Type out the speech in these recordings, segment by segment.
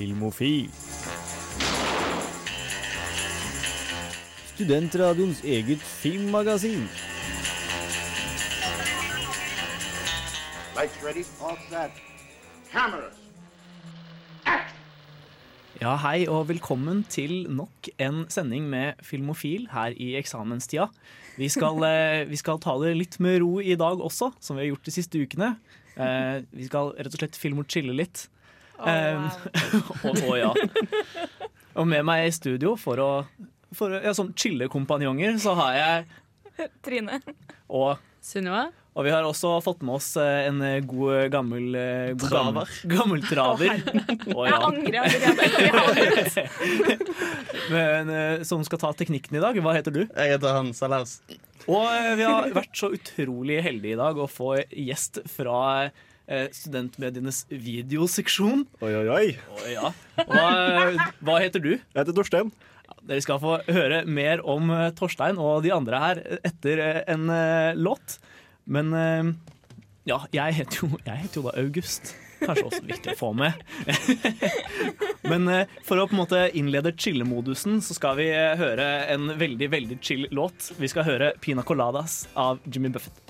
Filmofil. Studentradioens eget filmmagasin. Lights ready, all set. Cameras. Act! Ja, hei og velkommen til nok en sending med Filmofil her i eksamenstida. Vi skal, eh, vi skal ta det litt med ro i dag også, som vi har gjort de siste ukene. Eh, vi skal rett og slett filme og chille litt. Eh, og, og ja. Og med meg i studio for å for ja, Som chille-kompanjonger, så har jeg Trine. og Sunniva. og vi har også fått med oss eh, en god gammel eh, god Gammel, gammel traver. Å, Jeg ja. angrer allerede. Men, eh, som skal ta teknikken i dag. Hva heter du? Jeg heter Hans Alaus. Og eh, vi har vært så utrolig heldige i dag å få gjest fra eh, studentmedienes videoseksjon. Oi, oi, oi. Oh, ja, hva, hva heter du? Jeg heter Torstein. Dere skal få høre mer om eh, Torstein og de andre her etter eh, en eh, låt. Men eh, ja, jeg heter, jo, jeg heter jo da August. Kanskje også viktig å få med. Men eh, for å på en måte innlede chillemodusen, så skal vi eh, høre en veldig, veldig chill låt. Vi skal høre Pina Coladas av Jimmy Buffett.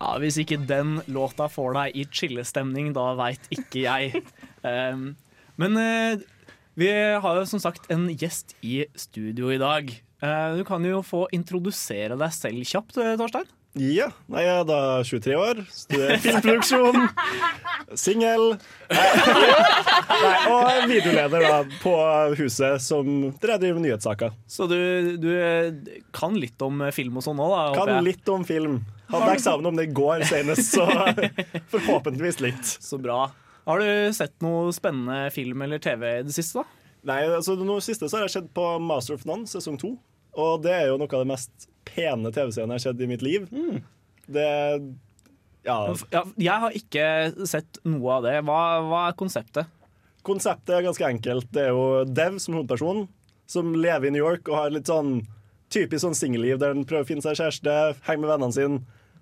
Ja, Hvis ikke den låta får deg i chillestemning, da veit ikke jeg. Um, men uh, vi har jo som sagt en gjest i studio i dag. Uh, du kan jo få introdusere deg selv kjapt, eh, Torstein. Ja, nei, jeg er da 23 år, studerer filmproduksjon, singel. Og er videoleder da, på huset som dere driver med nyhetssaker. Så du, du eh, kan litt om eh, film og sånn òg, da? Kan jeg. litt om film. Hadde eksamen om det i går senest, så forhåpentligvis litt. Så bra. Har du sett noe spennende film eller TV i det siste, da? Nei, altså Noe siste så har jeg sett på Master of None sesong to. Og det er jo noe av det mest pene tv-scenen jeg har sett i mitt liv. Det Ja. Ja, jeg har ikke sett noe av det. Hva, hva er konseptet? Konseptet er ganske enkelt. Det er jo Dev som hovedperson, som lever i New York og har litt sånn typisk sånn singelliv der han prøver å finne seg kjæreste, henger med vennene sine.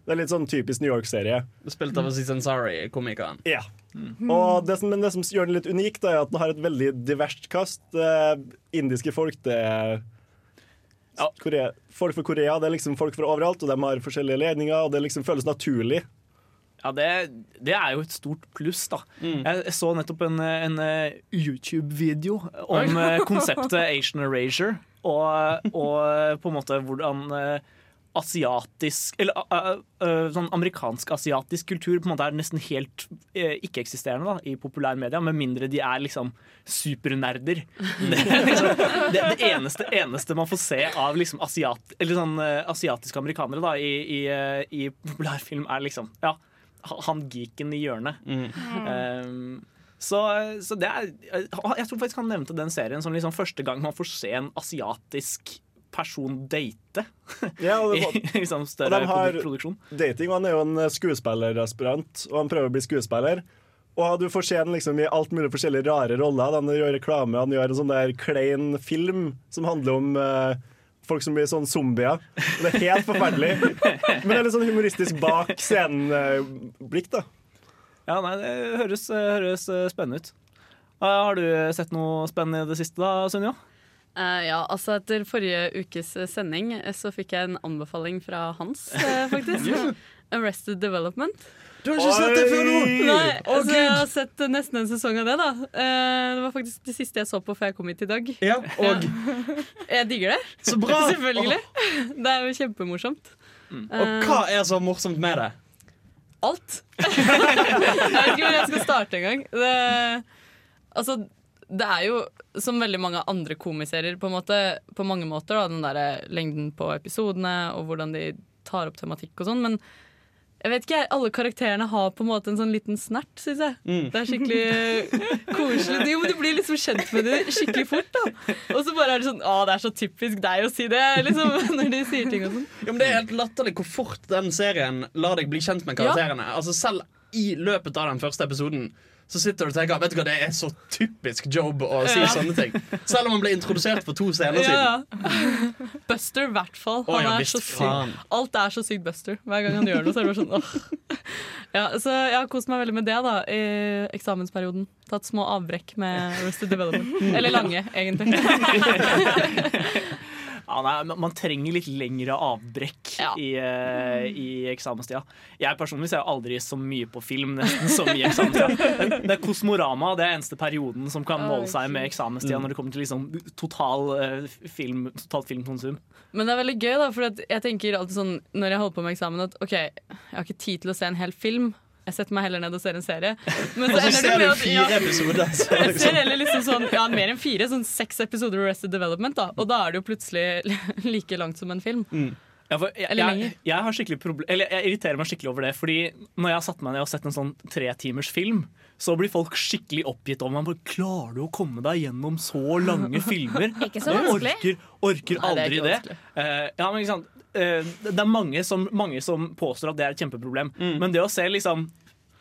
Det er litt sånn typisk New York-serie. Spilt av Aziz Ansari, komikeren. Ja. Og det som, men det som gjør den litt unik, da, er at den har et veldig diverst kast. Eh, indiske folk, det er Ja. Korea, folk fra Korea, det er liksom folk fra overalt, og de har forskjellige ledninger, og det liksom føles naturlig. Ja, det, det er jo et stort pluss, da. Jeg, jeg så nettopp en, en eh, YouTube-video om eh, konseptet Asian Erasure, og, og på en måte hvordan eh, asiatisk Eller uh, uh, sånn amerikansk-asiatisk kultur på en måte er nesten helt uh, ikke-eksisterende i i populærmedia, med mindre de er liksom supernerder. Det, liksom, det, det eneste, eneste man får se av liksom asiat, eller sånn, eh, asiatiske amerikanere da, i, i, eh, i populærfilm, er liksom ja, han geeken i hjørnet. Um, så, så det er Jeg tror faktisk han nevnte den serien som liksom første gang man får se en asiatisk person date Ja, og i liksom Og større de har- produksjon. dating, han er jo en skuespilleraspirant, og han prøver å bli skuespiller. Og du får se ham liksom i alt mulig forskjellige rare roller. Han gjør reklame, han gjør en sånn der klein film som handler om eh, folk som blir sånn zombier. Og det er helt forferdelig. Men det er litt sånn humoristisk bak scenen-blikk, da. Ja, nei, det høres, høres spennende ut. Uh, har du sett noe spennende i det siste, da, Sunniva? Eh, ja, altså Etter forrige ukes eh, sending eh, så fikk jeg en anbefaling fra Hans, uh, faktisk. Arrested Development. Du har ikke sett det før nå! Nei, oh, så Jeg har sett nesten en sesong av det. da Uh, Det var faktisk det siste jeg så på før jeg kom hit i dag. Ja, og Jeg digger det. så bra! Selvfølgelig. Det er jo kjempemorsomt. Og hva er så morsomt med det? Alt. jeg vet ikke hvor jeg skal starte engang. Det, altså, det er jo som veldig mange andre komiserier på, måte, på mange måter, da, den der lengden på episodene og hvordan de tar opp tematikk og sånn, men jeg vet ikke, Alle karakterene har på en måte en sånn liten snert, syns jeg. Det er skikkelig koselig. Jo, men Du blir liksom kjent med det skikkelig fort. da Og så bare er det sånn Å, det er så typisk deg å si det, liksom, når de sier ting og sånn. Ja, men Det er helt latterlig hvor fort den serien lar deg bli kjent med karakterene. Altså Selv i løpet av den første episoden så sitter du og tenker Vet du hva, det er så typisk Job å si Ja. sånne ting. Selv om han ble introdusert for to scener siden. Ja, ja. Buster, i hvert fall. Han ja. Alt er så sykt Buster. Hver gang han gjør noe, så er det bare sånn åh. Ja, så jeg har kost meg veldig med det da i eksamensperioden. Tatt små avbrekk med Rusted Development. Eller lange, egentlig. Ja, nei, man trenger litt lengre avbrekk Ja. i, uh, i eksamenstida. Jeg personlig ser aldri så mye på film nesten som i eksamenstida. Det, det er Kosmorama det er eneste perioden som kan måle seg med eksamenstida når det kommer til liksom total, uh, film, totalt filmkonsum. Men det er veldig gøy, da, for jeg tenker alltid sånn når jeg holder på med eksamen, at OK, jeg har ikke tid til å se en hel film. Jeg setter meg heller ned og ser en serie. Men Og så ender det med at- ja, episoder. Så Jeg ser liksom. heller liksom sånn, ja, mer enn fire, sånn seks episoder Arrested Development, da. Og da er det jo plutselig like langt som en film. Ja, for jeg, Eller jeg, lenger. jeg, jeg irriterer meg skikkelig over det. Fordi når jeg har satt meg ned og sett en sånn tre timers film, så blir folk skikkelig oppgitt over meg. Klarer du å komme deg gjennom så lange filmer? Ikke så vanskelig. Orker, orker Nei, det er aldri ikke det. vanskelig. Eh, ja, men ikke sant? Eh, det er mange som, mange som påstår at det er et kjempeproblem. Mm. Men det å se liksom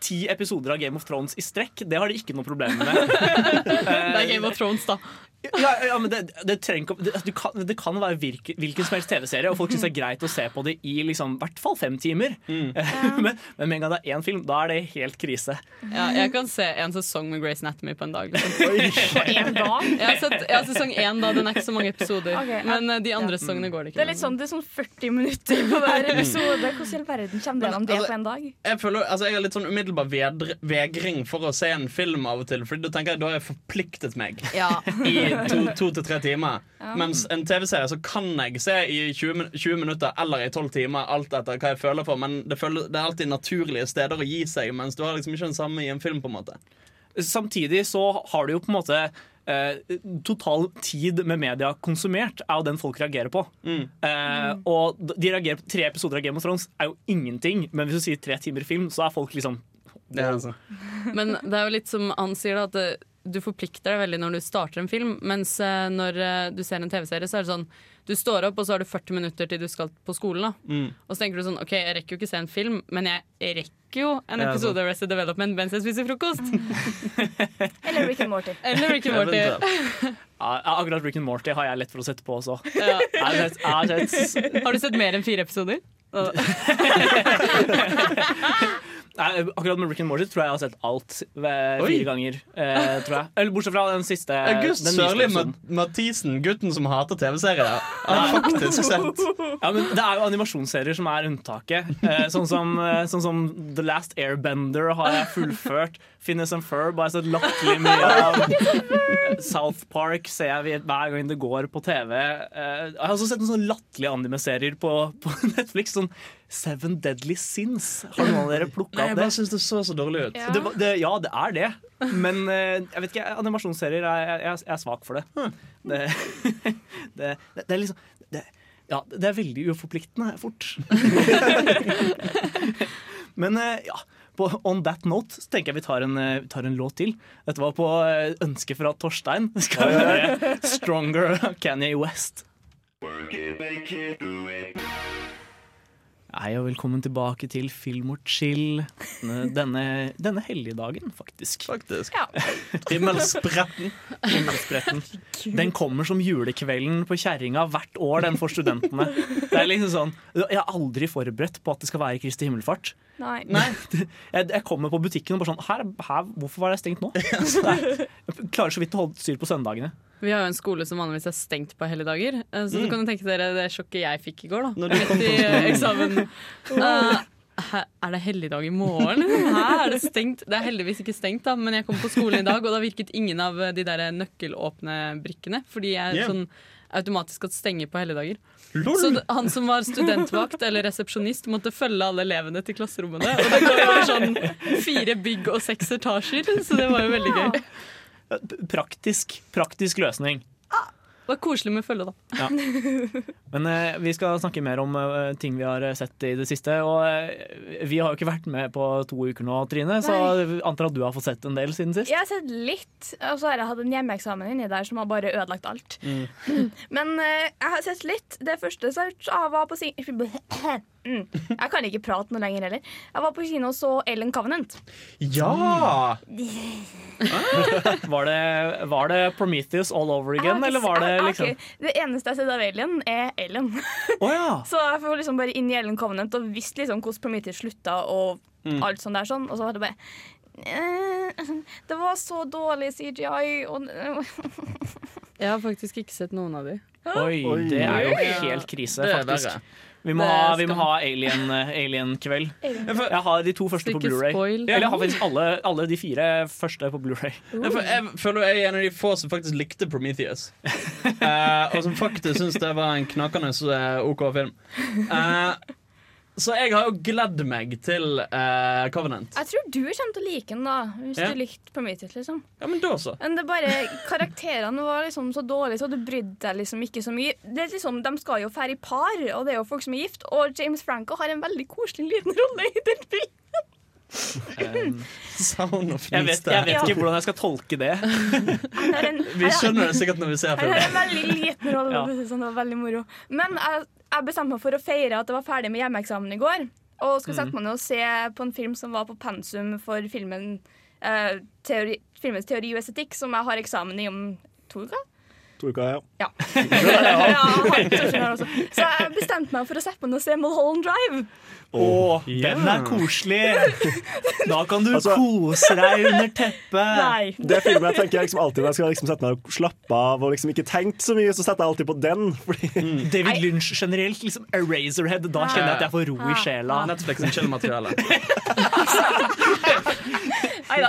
ti episoder av Game of Thrones i strekk, det har de ikke noe problem med. Det er Game of Thrones, da. Ja, ja men det, det, trenger det, du kan, det kan være virke, hvilken som helst TV-serie, og folk syns det er greit å se på det i liksom, hvert fall fem timer. men, men med en gang det er én film, da er det helt krise. Ja, jeg kan se en sesong med Grace Anatomy på en dag. Liksom. På én dag. Jeg har sett jeg har sesong én, da. Den er ikke så mange episoder. Okay, ja. Men eh, de andre sesongene går det ikke. Det er litt sånn, det er sånn 40 minutter på hver episode. Hvordan i all verden kommer det gjennom det altså- på en dag? Jeg føler, altså jeg har litt sånn umiddelbar vedre- vegring for å se en film av og til. Fordi da tenker jeg da har jeg forpliktet meg Ja. i to, to til tre timer. Mens en TV-serie så kan jeg se i 20, 20 minutter eller i 12 timer, alt etter hva jeg føler for. Men det, føler, det er alltid naturlige steder å gi seg, mens du har liksom ikke den samme i en film. på en måte Samtidig så har du jo på en måte eh, Total tid med media konsumert er jo den folk reagerer på. Eh, og de reagerer på Tre episoder av Game of Thrones er jo ingenting, men hvis du sier tre timer film, så er folk liksom Det er altså. Men det er jo litt som han sier, da, at eh, du forplikter deg veldig når du starter en film. Mens eh, når eh, du ser en TV-serie, så er det sånn du står opp, og så har du 40 minutter til du skal på skolen. da Og så tenker du sånn OK, jeg rekker jo ikke se en film, men jeg rekker jo en episode av Rested Development mens jeg spiser frokost. Eller Rick and Morty. Eller Ricky Morty. Ja, Akkurat Rick and Morty har jeg lett for å sette på også. Ja. Jeg har sett, jeg har sett, Har du sett mer enn fire episoder? nei, akkurat med Rick and Morty tror jeg jeg har sett alt fire Oi. ganger. Eh, tror jeg Eller Bortsett fra den siste. August den Sørli Mathisen, gutten som hater TV-serier, har faktisk sett Ja, men Det er jo animasjonsserier som er unntaket. Eh, sånn, som, eh, sånn som The Last Airbender har jeg fullført. Finnes and Ferb har jeg sett latterlig mye av. South Park ser jeg hver gang det går på TV. Eh, jeg har også sett noen sånne latterlige animeserier på, på Netflix. Sånn Seven Deadly Sins. Har noen av dere plukka opp det? jeg bare syns det så så dårlig ut. Ja. Det, det, ja, det er det. Men eh, jeg vet ikke, animasjonsserier er, jeg, jeg, jeg er svak for det. Det, det, det, det er liksom det, Ja, det er veldig uforpliktende fort. Men eh, ja, på On That Note så tenker jeg vi tar en, eh, vi tar en låt til. Dette var på ønske fra Torstein. Skal vi høre 'Stronger' av Kanye West. Hei og velkommen tilbake til Film og chill denne, denne helligdagen, faktisk. Faktisk. Ja. Himmelspretten. Himmelspretten. Den kommer som julekvelden på kjerringa hvert år, den for studentene. Det er liksom sånn, Jeg er aldri forberedt på at det skal være Kristi himmelfart. Nei. Jeg, jeg kommer på butikken og bare sånn her, her, Hvorfor var det stengt nå? Jeg klarer så vidt å holde styr på søndagene. Vi har jo en skole som vanligvis er stengt på helligdager. eh, Så du kan jo tenke dere det sjokket jeg fikk i går, da. Når du kom i eksamen. Uh, er det helligdag i morgen? Hæ, er det stengt? Det er heldigvis ikke stengt, da, men jeg kom på skolen i dag, og da virket ingen av de der nøkkelåpne brikkene. Fordi jeg Yeah. sånn automatisk skal stenge på helligdager. Lol. Så han som var studentvakt eller resepsjonist, måtte følge alle elevene til klasserommene. Og det går over sånn fire bygg og seks etasjer, så det var jo veldig gøy. Praktisk, praktisk løsning. Det var koselig med følge, da. Men eh, vi skal snakke mer om eh, ting vi har sett i det siste. Og eh, vi har jo ikke vært med på to uker nå, Trine, så jeg antar at du har fått sett en del siden sist. Jeg har sett litt, og så har jeg hatt en hjemmeeksamen inni der som har bare ødelagt alt. Men eh, jeg har sett litt. Det første som jeg var på sing Jeg kan ikke prate noe lenger heller. Jeg var på kino og så Ellen Covenant. Ja! Var det, var det Prometheus all over again, eller var det liksom Det eneste jeg har sett av Alien, er Ellen. Oh, ja! Så jeg får liksom bare inn i Ellen Covenant og visste liksom hvordan Prometheus slutta og alt sånt der sånn. Og så var det bare eh, Det var så dårlig CGI og Jeg har faktisk ikke sett noen av de. Oi, Oi. det er jo helt krise, faktisk. Vi må ha, vi må ha Alien, eh. Alien. Jeg har de to første på Blu-ray. Eller jeg har faktisk alle, alle de fire første på Blu-ray. Jeg, føl- jeg føler jeg er en av de få som faktisk likte Prometheus. uh, og som faktisk syns det var en knakende OK film. Eh, så jeg har jo gledd meg til uh, Covenant. Jeg tror du kommer til å like den, da, hvis Ja. du likte Prometheus. liksom Ja, men da så. Men det er bare karakterene var liksom så dårlige, så du brydde deg liksom ikke så mye. Det er liksom, De skal jo fære i par, og det er jo folk som er gift. Og James Franco har en veldig koselig liten rolle i den filmen. Um, Sound of jeg, vet, jeg vet ikke hvordan jeg skal tolke det. En, Vi skjønner det sikkert når vi ser Han har er en veldig liten rolle. Ja. det Sånn, det var veldig moro. Men jeg, jeg bestemte meg for å feire at jeg var ferdig med hjemmeeksamen i går. Og skulle sette meg ned og se på en film som var på pensum for filmen eh, teori, filmens teori og estetikk, som jeg har eksamen i om to uker. To uker, ja. Ja. ja. Så jeg bestemte meg for å sette meg ned og se Mulholland Drive. Å, Ja. den er koselig! Da kan du Altså- kose deg under teppet. Nei. Det filmet filmen jeg tenker liksom alltid når jeg skal liksom sette meg og slappe av og liksom ikke tenkt så mye, så setter jeg alltid på den. Fordi David Lynch generelt, liksom Eraserhead. Da kjenner jeg at jeg får ro i sjela. Netflix kjenner chill-materiale.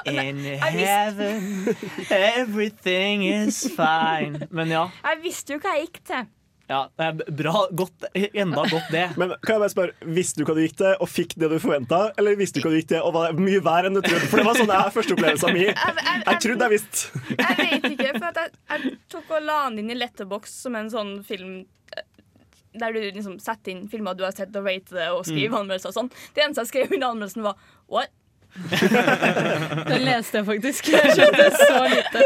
In heaven, everything is fine. Men ja, jeg visste jo hva jeg gikk til. ja bra. Godt, enda godt det. Men kan jeg bare spørre, visste du hva du gikk til, og fikk det du forventa? Eller visste du hva du gikk til, og var det mye verre enn du trodde? For det var sånn jeg første opplevelse min. Jeg, jeg, Jeg trodde jeg visste. Jeg vet ikke, for at jeg, jeg tok og la den inn i Letterbox som en sånn film eh, der du liksom setter inn filmer du har sett, og rater det og skriver anmeldelser og sånn. Det eneste jeg skrev under anmeldelsen, var What? Den leste jeg faktisk. Jeg skjønte så lite.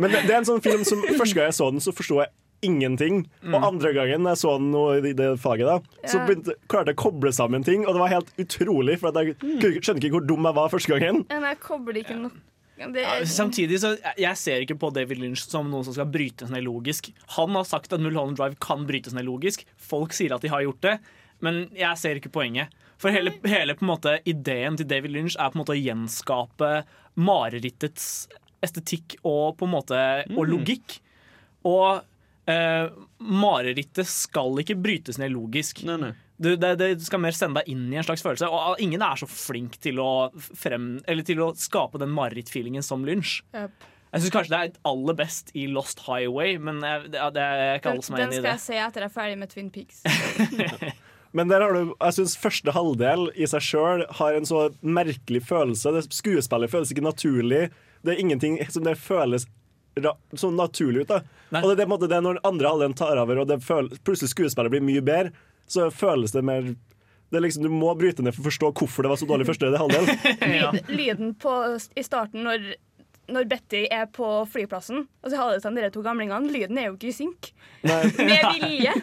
Men det, det er en sånn film som første gang jeg så den, så forsto jeg ingenting. Og andre gangen jeg så den i det faget, da så begynte, klarte jeg å koble sammen ting, og det var helt utrolig. For at jeg skjønner ikke hvor dum jeg var første gangen. Men jeg kobler ikke nok. Det, Ja, samtidig så Jeg ser ikke på David Lynch som noen som skal brytes ned logisk. Han har sagt at Mulholland Drive kan brytes ned logisk. Folk sier at de har gjort det, men jeg ser ikke poenget. For hele, hele på en måte ideen til David Lynch er på en måte å gjenskape marerittets estetikk og på en måte og logikk. Og eh, marerittet skal ikke brytes ned logisk. Nei, nei. Du, det, det skal mer sende deg inn i en slags følelse. Og ingen er så flink til å, frem, eller til å skape den marerittfeelingen som Lynch. Yep. Jeg syns kanskje det er aller best i Lost Highway, men jeg, det, det er ikke alle som er den enig i skal jeg se etter jeg er ferdig med Twin Peaks. Men der har du, jeg synes første halvdel i seg sjøl har en så merkelig følelse. Det Skuespillet føles ikke naturlig. Det er ingenting som det føles sånn naturlig ut. da Nei. Og det, er det det Når andre halvdelen tar over, og det føl, plutselig skuespillet blir mye bedre, så føles det mer det er liksom, Du må bryte ned for å forstå hvorfor det var så dårlig første halvdel. Ja. Lyden på, i starten når, når Betty er på flyplassen, og så har det seg de to gamlingene, lyden er jo ikke i synk. Med vilje.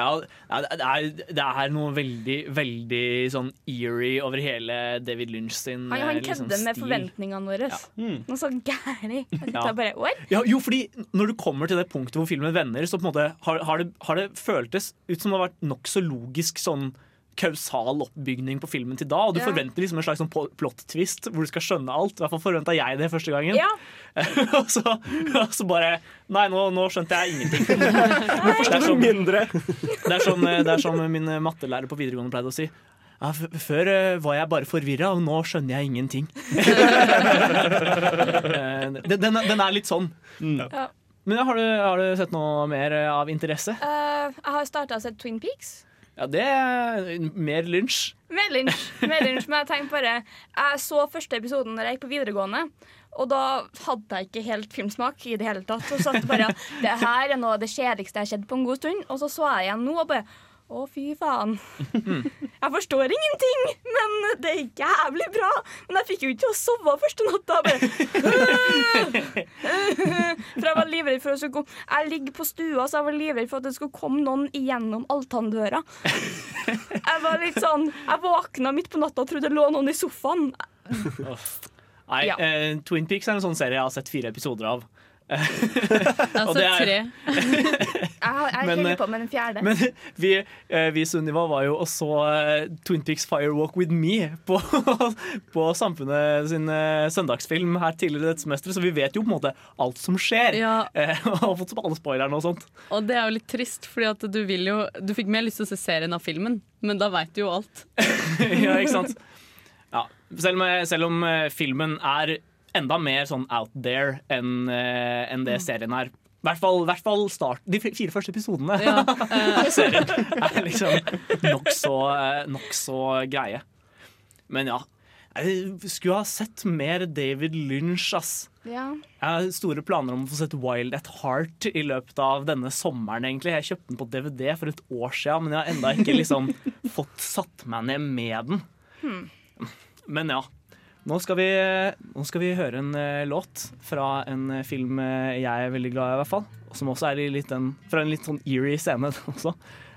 Ja, ja, det, er, det er noe veldig, veldig sånn eerie over hele David Lynch sin Han, han kødder liksom, med forventningene våre. Noe så gærent. Ja. Ja, jo, fordi når du kommer til det punktet hvor filmen vender, så på en måte har, har, det, har det føltes ut som det har vært nokså logisk sånn kausal oppbygning på filmen til da, og du Ja. forventer liksom en slags sånn plot twist hvor du skal skjønne alt. I hvert fall forventa jeg det første gangen. Ja, og, så, og så bare Nei, nå, nå skjønte jeg ingenting. det, er som, Mindre. det, er som, det er som min mattelærer på videregående pleide å si. Ja, f før eh, var jeg bare forvirra, og nå skjønner jeg ingenting. Eh, den, den, den er litt sånn. Ja. Men har du, har du sett noe mer av interesse? Uh, jeg har starta å se Twin Peaks. Ja, det er mer lynsj. Mer lunsj. Mer Lynch. Men jeg tenkte bare Jeg så første episoden når jeg gikk på videregående. Og da hadde jeg ikke helt filmsmak i det hele tatt. Og satt bare Det her er noe av det kjedeligste jeg har sett på en god stund. Og så så jeg igjen nå og bare Å, fy faen. Jeg forstår ingenting, men det er jævlig bra. Men jeg fikk jo ikke til å sove første natta. For jeg var livredd for at det skulle komme Jeg ligger på stua, så jeg var livredd for at det skulle komme noen igjennom altandøra. Jeg var litt sånn Jeg våkna midt på natta og trodde det lå noen i sofaen. Nei, Ja. uh, Twin Peaks er en sånn serie jeg har sett fire episoder av. Altså er- tre. Jeg, Men, holder eh, på med den fjerde. Men vi, eh, vi Sunniva var jo og så eh, Twin Peaks Firewalk With Me på, på Samfunnet sin eh, søndagsfilm her tidligere dette semesteret, så vi vet jo på en måte alt som skjer. Ja, Eh, og har fått alle spoilerne og sånt. og det er jo litt trist, fordi at du vil jo Du fikk mer lyst til å se serien av filmen, men da veit du jo alt. ja, ikke sant? Ja. Selv, om, selv om eh, filmen er enda mer sånn out there enn eh, enn det serien er. I hvert fall, hvert fall start, de fire første episodene Ja, eh, av serien er liksom nokså nok så greie. Men ja. Jeg skulle ha sett mer David Lynch, ass. Ja. Jeg har store planer om å få sett Wild at Heart i løpet av denne sommeren. egentlig. Jeg kjøpte den på DVD for et år siden, men jeg har enda ikke liksom fått satt meg ned med den. Men ja. Nå skal vi, nå skal vi høre en eh, låt fra en eh, film eh, jeg er veldig glad i, i hvert fall. Som også er en, fra en litt sånn eerie scene også.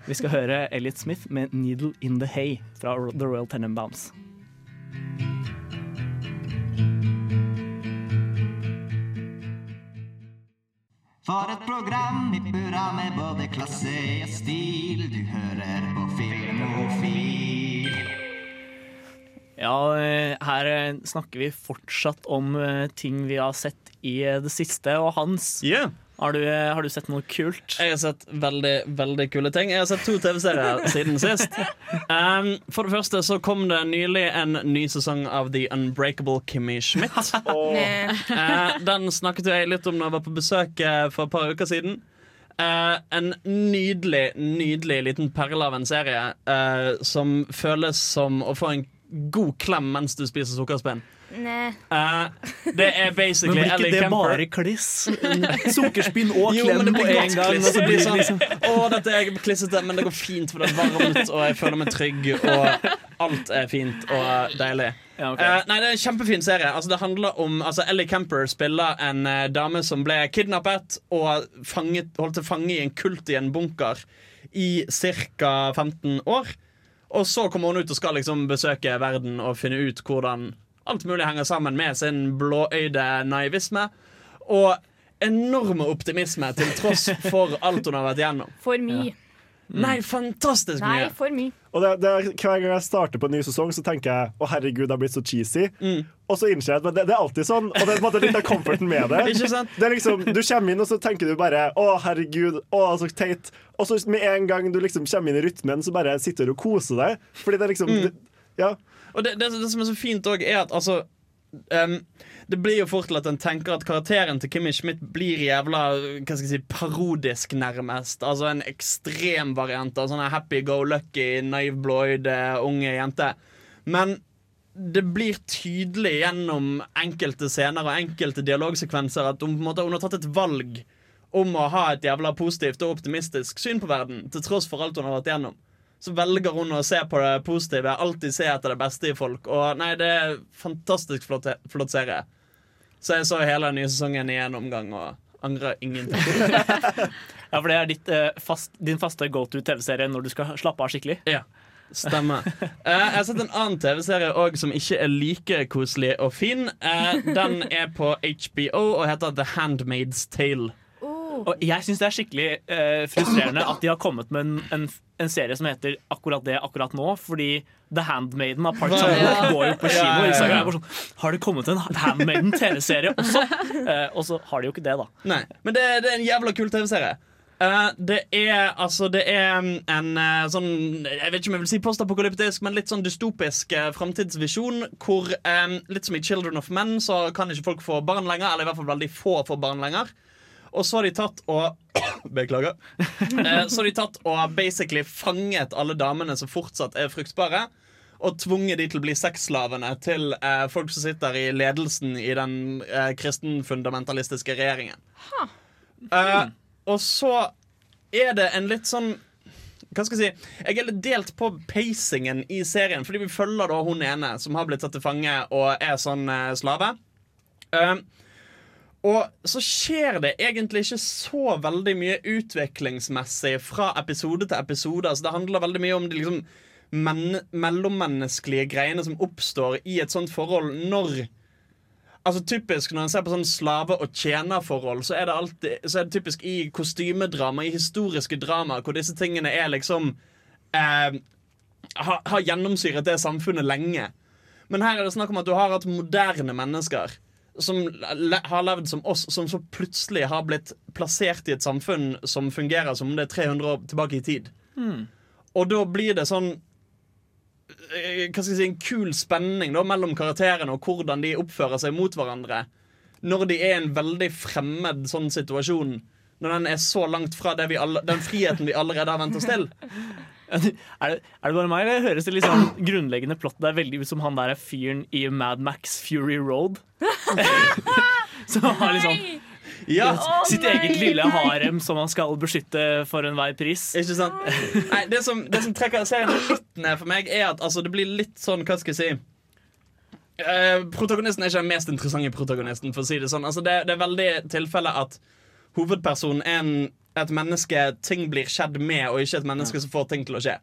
Vi skal høre Elliot Smith med 'Needle in the Hay' fra The Royal Tenenbaums. For et program i burra med både klasse og stil. Du hører på Filmofil. Ja, eh, her eh, snakker vi fortsatt om eh, ting vi har sett i det siste. Og Hans, Yeah. har du, har du sett noe kult? Jeg har sett veldig veldig kule ting. Jeg har sett to TV-serier siden sist. Um, for det første så kom det nylig en ny sesong av The Unbreakable Kimmy Schmidt. oh. uh, den snakket jeg litt om når jeg var på besøk for et par uker siden. Uh, en nydelig, nydelig liten perle av en serie uh, som føles som å få en god klem mens du spiser sukkerspinn. ne. Eh, det er Men blir ikke Ellie det Kemper. bare kliss? Sukkerspinn og Jo, men klem det på blir en gang. og så blir det sånn, liksom Å, dette er klissete, men det går fint, for det er varmt, og jeg føler meg trygg, og alt er fint og deilig. ja, okay. uh, nei, det er en kjempefin serie. Altså, det handler om altså, Ellie Kemper spiller en uh, dame som ble kidnappet og fanget, holdt til fange i en kult i en bunker i ca. 15 år. Og så kommer hun ut og skal liksom besøke verden og finne ut hvordan alt mulig henger sammen med sin blåøyde naivisme. Og enorme optimisme til tross for alt hun har vært igjennom. For mye. Nei, fantastisk Nei, mye! for mye. Og det, det, er- Hver gang jeg starter på en ny sesong, så tenker jeg å herregud, det har blitt så cheesy. Og så innser jeg at men det, det er alltid sånn, og det er på en måte litt av comforten med det. Ikke sant? Det er liksom, Du kommer inn, og så tenker du bare å herregud, å så teit. Og så med en gang du liksom kommer inn i rytmen, så bare sitter du og koser deg. Fordi det er liksom det, Ja. Og det, det, det som er så fint òg, er at altså em, Det blir jo fort til at en tenker at karakteren til Kimmy Schmidt blir jævla hva skal jeg si, parodisk, nærmest. Altså en ekstrem variant av sånne happy-go-lucky, naiv blåøyde unge jente. Men det blir tydelig gjennom enkelte scener og enkelte dialogsekvenser at hun, på en måte, hun har tatt et valg om å ha et jævla positivt og optimistisk syn på verden, til tross for alt hun har vært gjennom så velger hun å se på det positive, alltid se etter det beste i folk. Og nei, det er fantastisk flott, flott serie. Så jeg så hele den nye sesongen i en omgang og angrer ingenting. Ja, for det er ditt, eh, fast, din faste go to TV-serie når du skal slappe av skikkelig. Ja, stemmer. Eh, jeg har sett en annen TV-serie også som ikke er like koselig og fin. Eh, den er på HBO og heter The Handmaid's Tale. Og jeg syns det er skikkelig eh, frustrerende at de har kommet med en, en, en serie som heter akkurat det akkurat nå, fordi The Handmaiden av Park Chan-wook Ja. går jo på kino. Ja, ja, sånn, har det kommet en Handmaiden-TV-serie også? Eh, og så har de jo ikke det, da. Nei, men det, det er en jævla kul TV-serie. Uh, det er altså Det er en uh, sånn Jeg vet ikke om jeg vil si postapokalyptisk, men litt sånn dystopisk uh, framtidsvisjon. Hvor eh, litt som i Children of Men, så kan ikke folk få barn lenger. Eller i hvert fall veldig få får barn lenger. Og så har de tatt og Beklager. Eh, så har de tatt og basically fanget alle damene som fortsatt er fruktbare. Og tvunget de til å bli sexslavene til eh, folk som sitter i ledelsen i den eh, kristenfundamentalistiske regjeringen. Eh, og så er det en litt sånn hva skal Jeg si Jeg er litt delt på pacingen i serien, fordi vi følger da hun ene som har blitt tatt til fange og er sånn eh, slave. Um, og så skjer det egentlig ikke så veldig mye utviklingsmessig fra episode til episode. Altså, det handler veldig mye om de liksom men mellommenneskelige greiene som oppstår i et sånt forhold når Altså typisk Når en ser på sånn slave- og tjenerforhold, så er det alltid Så er det typisk i kostymedrama, i historiske drama, hvor disse tingene er liksom eh, Har har gjennomsyret det samfunnet lenge. Men her er det snakk om at du har hatt moderne mennesker som har levd som oss, som så plutselig har blitt plassert i et samfunn som fungerer som om det er 300 år tilbake i tid. Og da blir det sånn eh, hva skal jeg si, en kul spenning da, mellom karakterene og hvordan de oppfører seg mot hverandre. Når de er i en veldig fremmed sånn situasjon. Når den er så langt fra det vi alle, den friheten vi allerede har vent oss til. Er det, er det bare meg, eller høres det litt sånn grunnleggende plott Det er veldig ut som han der er fyren i Mad Max Fury Road? Som har liksom Ja, sitt eget lille harem som han skal beskytte for enhver pris. ikke sant? Nei, det som, det som trekker serien litt ned for meg, er at altså, det blir litt sånn Hva skal jeg si? Uh, protagonisten er ikke den mest interessante protagonisten. For å si Det sånn altså, det, det er veldig tilfelle at hovedpersonen er en, et menneske ting blir skjedd med, og ikke et menneske som får ting til å skje.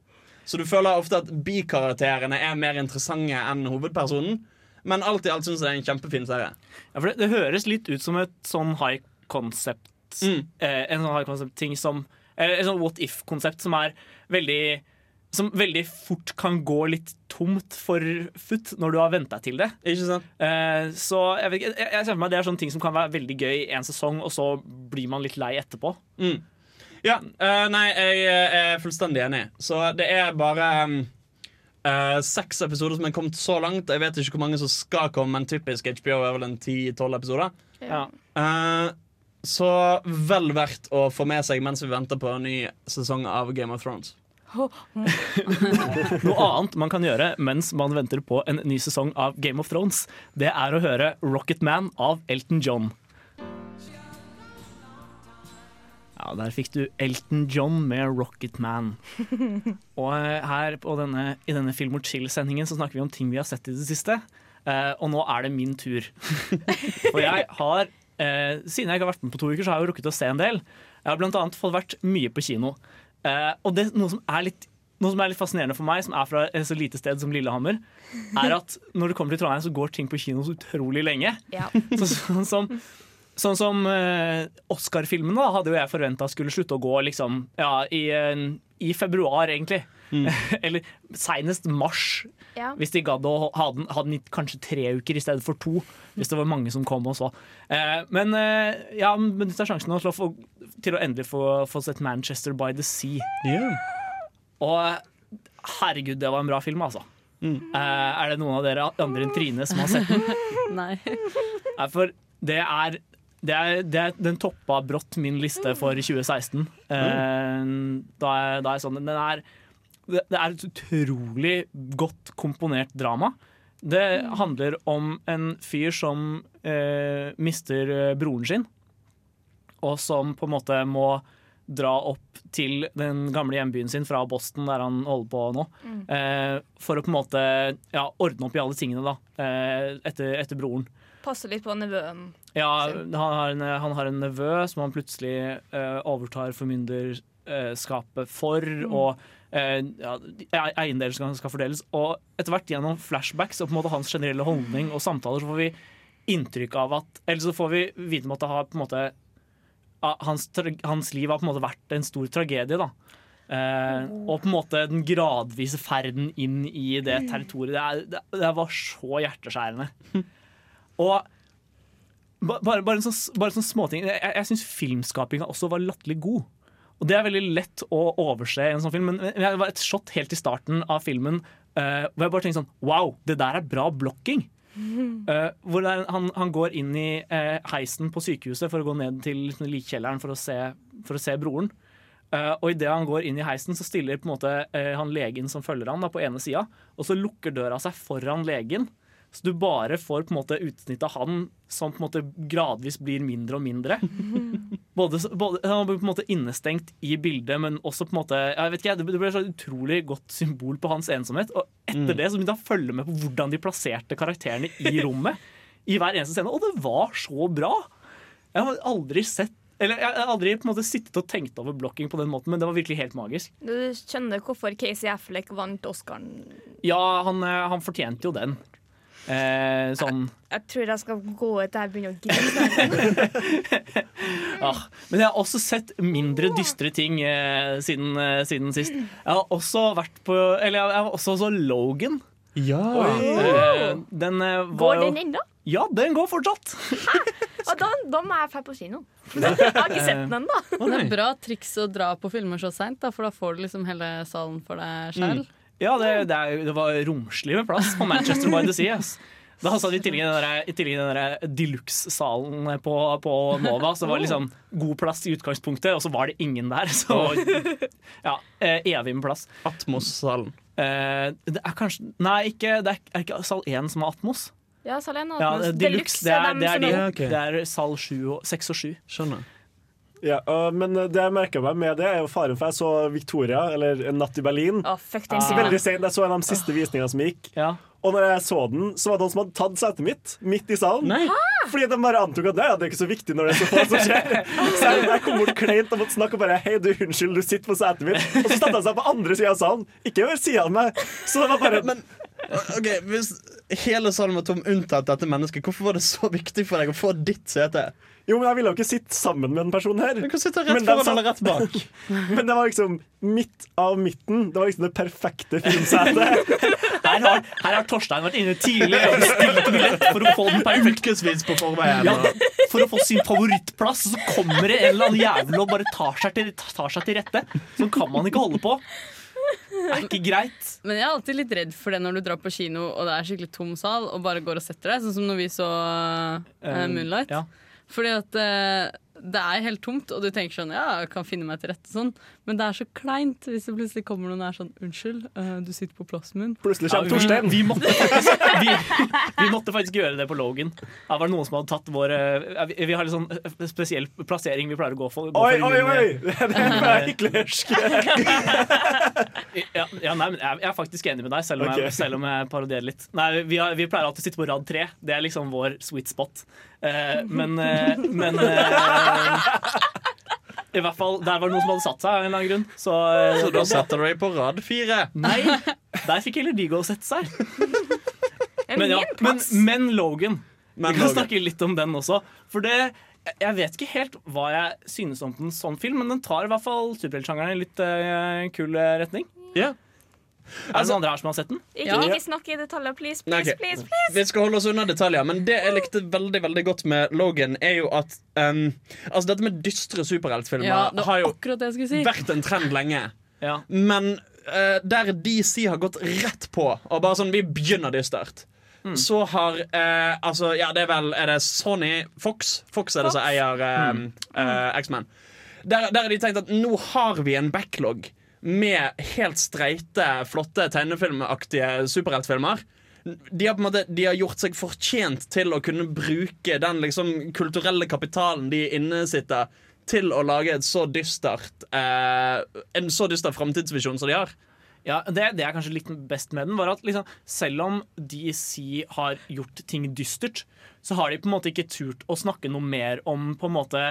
Så du føler ofte at bikarakterene er mer interessante enn hovedpersonen. Men alt i alt syns jeg det er en kjempefin serie. Ja, for det, det høres litt ut som et sånn high concept Mm. eh, En sånn high concept ting som eh, Et sånn what if-konsept som er veldig Som veldig fort kan gå litt tomt for futt når du har vent deg til det. Ikke sant? Uh, så jeg, vet jeg, jeg ser for meg Det er sånne ting som kan være veldig gøy i en sesong, og så blir man litt lei etterpå. Ja, Uh, nei, jeg jeg er fullstendig enig. Så det er bare um, uh, seks episoder som er kommet så langt. Jeg vet ikke hvor mange som skal komme, men typisk HBO er vel en 10-12 episoder. Ja. Eh, så vel verdt å få med seg mens vi venter på en ny sesong av Game of Thrones. Noe annet man kan gjøre mens man venter på en ny sesong av Game of Thrones, det er å høre Rocket Man av Elton John. Ja, der fikk du Elton John med Rocket Man. Og eh, her på denne, i denne Film og chill-sendingen så snakker vi om ting vi har sett i det siste. Eh, og nå er det min tur. For jeg har, eh, siden jeg ikke har vært med på to uker, så har jeg jo rukket å se en del. Jeg har annet fått vært mye på kino. Eh, og det, noe, som er litt, noe som er litt fascinerende for meg, som er fra et så lite sted som Lillehammer, er at når du kommer til Trondheim, så går ting på kino så utrolig lenge. Ja. Så, sånn som, sånn som uh, Oscar-filmen da, hadde jo jeg forventa skulle slutte å gå liksom, ja, i, uh, i februar, egentlig. Eller seinest mars, Ja. hvis de gadd å ha den, ha den i kanskje tre uker i stedet for to. Hvis det var mange som kom og så. Eh, men eh, ja, benytt sjansen til å, få, til å endelig få, få sett Manchester by the Sea. Og herregud, det var en bra film, altså. Eh, er det noen av dere andre enn Trine som har sett den? Nei. Nei, for det er, det er, det er Den toppa brått min liste for 2016. Eh, da, er, da er sånn Den er det, det er et utrolig godt komponert drama. Det handler om en fyr som eh, mister eh, broren sin, og som på en måte må dra opp til den gamle hjembyen sin fra Boston, der han holder på nå, eh, for å på en måte ja, ordne opp i alle tingene da, eh, etter, etter broren. Passe litt på nevøen. Ja, han har en, han har en nevø som han plutselig eh, overtar formynderskapet for, og eh, ja, eiendeler skal, skal fordeles. Og etter hvert gjennom flashbacks og på en måte hans generelle holdning og samtaler, så får vi inntrykk av at Eller så får vi vite om at det har på en måte hans, hans liv har på en måte vært en stor tragedie, da. Eh, og på en måte den gradvise ferden inn i det territoriet. Det, er, det, det var så hjerteskjærende. Og bare, bare en sånn, bare en sånn småting. Jeg, jeg syns filmskapinga også var latterlig god. Og det er veldig lett å overse i en sånn film, men det var et shot helt i starten av filmen uh, hvor jeg bare tenkte sånn Wow, det der er bra blokking. Eh, hvor det er, han, han går inn i uh, heisen på sykehuset for å gå ned til liksom, likkjelleren for, å se- for å se broren. Uh, og idet han går inn i heisen, så stiller på en måte han legen som følger han da, på ene sida, og så lukker døra seg foran legen. Så du bare får på en måte utsnitt av han som på en måte gradvis blir mindre og mindre. Både, både, han blir på en måte innestengt i bildet, men også på en måte jeg vet ikke, Det ble et så utrolig godt symbol på hans ensomhet. Og etter det så begynte han å følge med på hvordan de plasserte karakterene i rommet. I hver eneste scene, Og det var så bra! Jeg har aldri sett eller Jeg har aldri på en måte sittet og tenkt over blokking på den måten, men det var virkelig helt magisk. Du skjønner hvorfor Casey Affleck vant Oscaren. Ja, han, eh, han fortjente jo den. Eh, sånn Jeg tror jeg skal gå ut der og begynne å grine. ah. Men jeg har også sett mindre dystre ting eh, siden, eh, siden sist. Jeg har også vært på Eller jeg har også så Logan. Ja. Eh, den eh, var Går den ennå? Ja, den går fortsatt! Og da, da må jeg dra på kino. Jeg har ikke sett den ennå. Det er bra triks å dra på filmer så seint, for da får du liksom hele salen for deg sjøl. Ja, det, det, er, det var romslig med plass på Manchester by the Sea. Da satt vi i tillegg i den der- der deluxe-salen på, på Nova. Så det var liksom god plass i utgangspunktet, og så var det ingen der. Så ja, eh, evig med plass. Atmos-salen. Eh, det er kanskje Nei, ikke, det er, er ikke sal 1 som har Atmos. Ja, Salena. Ja, Atmos. Deluxe, det er, dem det er, de, Ja, det er sal 7 6 og 7. Skjønner. Ja, uh, men det jeg merka meg med det, er jo faren for jeg så Victoria, eller En natt i Berlin. Oh, fuck den Ah. Veldig sent. Jeg så en av de siste visningene som gikk. Ja. Og når jeg så den, så var det noen som hadde tatt setet mitt midt i salen. Nei. Fordi de bare antok at nei, det er ikke så viktig når det er så få som skjer. Så jeg, jeg kom bort kleint og måtte snakke og bare Hei, du, unnskyld, du sitter på setet mitt. Og så satte han seg på andre sida av salen. Ikke ved sida av meg. Så det var bare Men ok, Hvis hele salen var tom unntatt dette mennesket, hvorfor var det så viktig for deg å få ditt sete? Jo, men jeg ville jo ikke sitte sammen med den personen her. Du kan sitte Men rett den foran satt- eller rett bak. Men det var liksom midt av midten. Det var liksom det perfekte filmsetet. Her, har, her har Torstein vært inne tidlig og bestilt billett for å få den perfekte på forveien. ja, For å få sin favorittplass, og så kommer det en eller annen jævel og bare tar seg til, tar seg til rette. Sånn kan man ikke holde på. Er ikke greit. Men jeg er alltid litt redd for det når du drar på kino og det er skikkelig tom sal, og bare går og setter deg, sånn som når vi så uh, Moonlight. Ja. Fordi at eh, det er helt tomt, og du tenker sånn Ja, jeg kan finne meg til rette sånn, men det er så kleint hvis det plutselig kommer noen og er sånn Unnskyld, eh, du sitter på plassen min. Plutselig Ja, kommer Torstein. vi, vi, måtte faktisk, vi, vi måtte faktisk gjøre det på Logan. Da var det noen som hadde tatt vår eh, Vi, vi har litt sånn eh, spesiell plassering vi pleier å gå for. Gå Oi, for oi, oi! Det er hyklersk. Ja, ja, nei, men jeg, jeg er faktisk enig med deg, selv om, okay. jeg, selv om jeg parodierer litt. Nei, vi, har, vi pleier alltid å sitte på rad tre. Det er liksom vår sweet spot. Eh, men eh, men eh, I hvert fall, Der var det noen som hadde satt seg av en eller annen grunn. Så, eh, Så da satte du deg på rad fire. Nei, der fikk heller de gå og sette seg. Men, ja, men, men Logan. Men vi kan Logan. snakke litt om den også. For det jeg vet ikke helt hva jeg synes om en sånn film, men den tar i hvert fall superheltsjangeren i en litt uh, kul retning. Ja. Er det noen andre her som har sett den? Ikke, Ja. ikke snakk i detaljer, please. Please, okay. please, please. Vi skal holde oss unna detaljer, men det jeg likte veldig veldig godt med Logan, er jo at um, Altså Dette med dystre superheltfilmer Ja, har jo si. vært en trend lenge. Ja. Men uh, der DC har gått rett på og bare sånn Vi begynner dystert. Så har uh, Altså, ja, det er vel Er det Sony Fox? Fox er det som eier eh, eh, X-Men. Der, der har de tenkt at nå har vi en backlog med helt streite, flotte tegnefilmaktige superheltfilmer. De har, på en måte, de har gjort seg fortjent til å kunne bruke den liksom, kulturelle kapitalen de innesitter, til å lage så dystert eh, en så dyster framtidsvisjon som de har. Ja, det, det er kanskje litt best med den, var at liksom, selv om DC har gjort ting dystert, så har de på en måte ikke turt å snakke noe mer om på en måte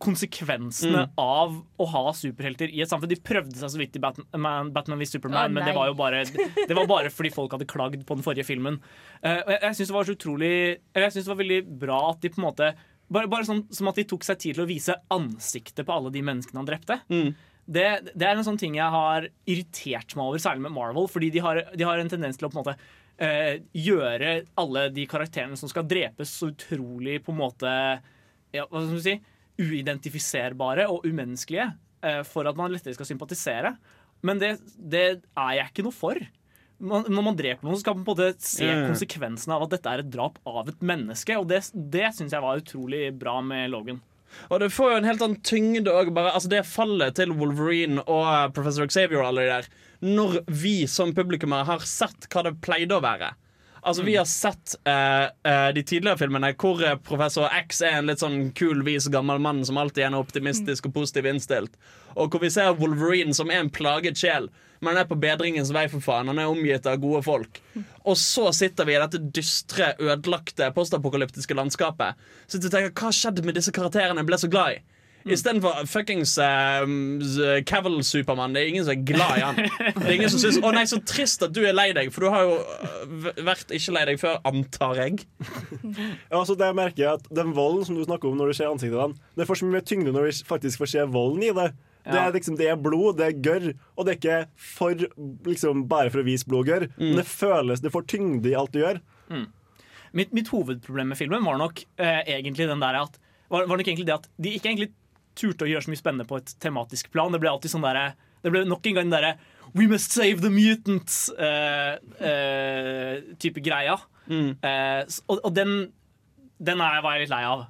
konsekvensene av å ha superhelter i et samfunn. De prøvde seg så vidt i Batman, Batman vs Superman, oh, men det var jo bare, det var bare fordi folk hadde klagd på den forrige filmen. Uh, og jeg, jeg syns det var så utrolig Eller jeg synes det var veldig bra at de på en måte bare, bare sånn som at de tok seg tid til å vise ansiktet på alle de menneskene han drepte. Det, det er en sånn ting jeg har irritert meg over, særlig med Marvel. Fordi de har, de har en tendens til å på en måte eh, gjøre alle de karakterene som skal drepes, så utrolig på en måte ja, Hva skal du si uidentifiserbare og umenneskelige. eh, for at man lettere skal sympatisere. Men det, det er jeg ikke noe for. Man, når man dreper noen, så skal man på en måte se ja. konsekvensene av at dette er et drap av et menneske. Og det, det syns jeg var utrolig bra med Logan. Og det får jo en helt annen tyngde òg. Altså det fallet til Wolverine og eh, Professor Xavier og alle de der. Når vi som publikummere har sett hva det pleide å være. Altså Vi har sett uh, uh, de tidligere filmene hvor eh, professor X er en litt sånn kul, vis gammel mann som alltid er optimistisk og positiv innstilt. Og hvor vi ser Wolverine som er en plaget sjel, men han er på bedringens vei, for faen. Han er omgitt av gode folk. Og så sitter vi i dette dystre, ødelagte, postapokalyptiske landskapet. Så du tenker, hva skjedde med disse karakterene jeg ble så glad i? Istedenfor fuckings um, Cavill-Supermann. Det er ingen som er glad i han. Det er ingen som synes, Å nei, så trist at du er lei deg, for du har jo øh, vært ikke lei deg før, antar jeg. Ja, altså det merker jeg at Den volden som du snakker om når du ser ansiktet av dem, det får så mye tyngde når vi faktisk får se volden i det. Det er, liksom, det er blod, det er gørr, og det er ikke for, liksom, bare for å vise blod og gørr. Men det føles, det får tyngde i alt du gjør. Mitt, mitt hovedproblem med filmen var nok eh, egentlig den der at var, var nok egentlig det at de ikke egentlig turte å gjøre så mye spennende på et tematisk plan. Det ble alltid sånn derre Det ble nok en gang den derre We must save the mutants eh, uh, type greia. Mm. Uh, og og den, den er, var jeg litt lei av.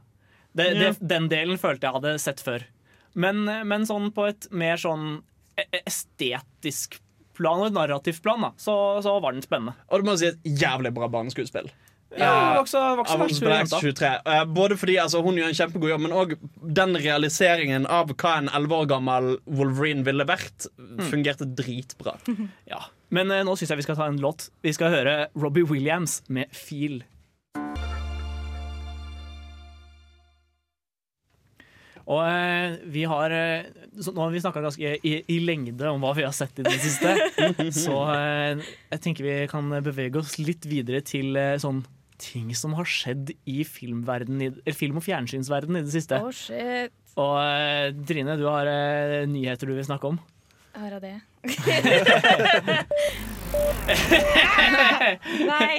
Det, det, den delen følte jeg hadde sett før. Men, men sånn på et mer sånn e- e- estetisk plan og narrativt plan, da, så, så var den spennende. Og du må si et jævlig bra barneskuespill. Ja, på hun jenta. X23. Eh, både fordi altså, hun gjør en kjempegod jobb, men òg den realiseringen av hva en 11 år gammel Wolverine ville vært, fungerte dritbra. Ja. Men eh, nå syns jeg vi skal ta en låt. Vi skal høre Robbie Williams med 'Feel'. Og eh, vi har eh, så Nå har vi snakka ganske i, i lengde om hva vi har sett i det siste. så eh, jeg tenker vi kan bevege oss litt videre til eh, sånn ting som har skjedd i i, eller film- og fjernsynsverdenen i det siste. Å, shit. Og eh, Trine, du har uh, nyheter du vil snakke om. Har jeg det? Nei.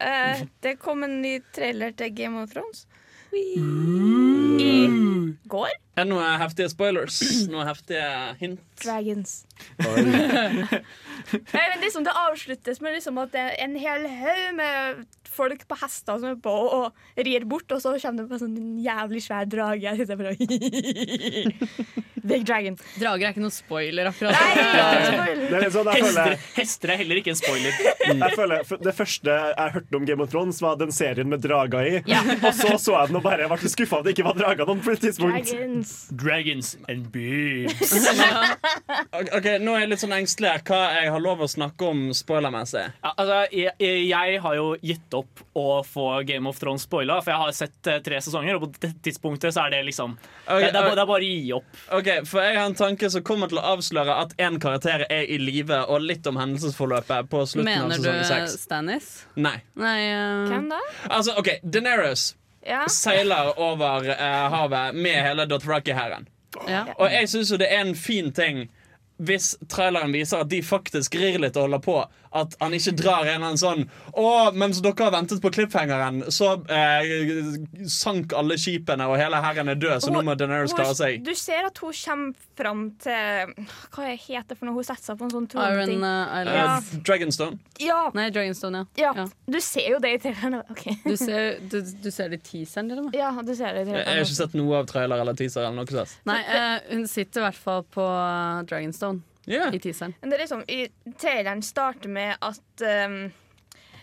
Uh, det kom en ny trailer til Game of Thrones. I går. Er det noen heftige spoilers? Noen heftige hint? Dragons. Nei, men liksom Det avsluttes med liksom at det er en hel haug med folk på hester som er på og rir bort, og så kommer det på en sånn jævlig svær drage. Jeg sitter bare Big dragon. Drager er ikke noen spoiler, akkurat. Nei, Det er sånn, Hester, hester er heller ikke en spoiler. jeg føler Det første jeg hørte om Game of Thrones, var den serien med drager i. Og så så jeg den og bare ble skuffa at det ikke var drager noen på et tidspunkt. Dragons. Dragons and boobs. Ok, Nå er jeg litt sånn engstelig. her. Hva jeg har lov å snakke om spoilermessig? Ja, altså, jeg, jeg- har jo gitt opp å få Game of Thrones spoila, for jeg har sett eh, tre sesonger, og på dette tidspunktet så er det liksom okay, det, det, er, bare- det er bare å gi opp. Ok, For jeg har en tanke som kommer til å avsløre at én karakter er i live, og litt om hendelsesforløpet på slutten Mener av du sesong seks. Stannis? Nei. Nei uh... Hvem da? Altså, ok, Daenerys Ja. seiler over eh, havet med hele Dothraki-hæren. ja. Og jeg syns jo det er en fin ting hvis traileren viser at de faktisk rir litt og holder på. At han ikke drar en eller annen sånn Å, mens dere har ventet på cliffhangeren, så eh, sank alle skipene, og hele hæren er død, så nå må Daenerys klare seg. Du ser at hun kommer fram til Hva heter det for noe? Hun setter seg på en sånn Iron troneting. uh, Island. Ja. Uh, Dragonstone. Ja, Nei, Dragonstone, ja. ja. Du ser jo det i traileren. Okay. Du ser, du, du ser det i teaseren, til og med? Ja, du ser det i Jeg jeg har ikke sett noe av trailer eller teaser. eller noe sånt. Nei, uh, hun sitter i hvert fall på uh, Dragonstone yeah. i teaseren. Det er liksom, i Traileren starter med at um,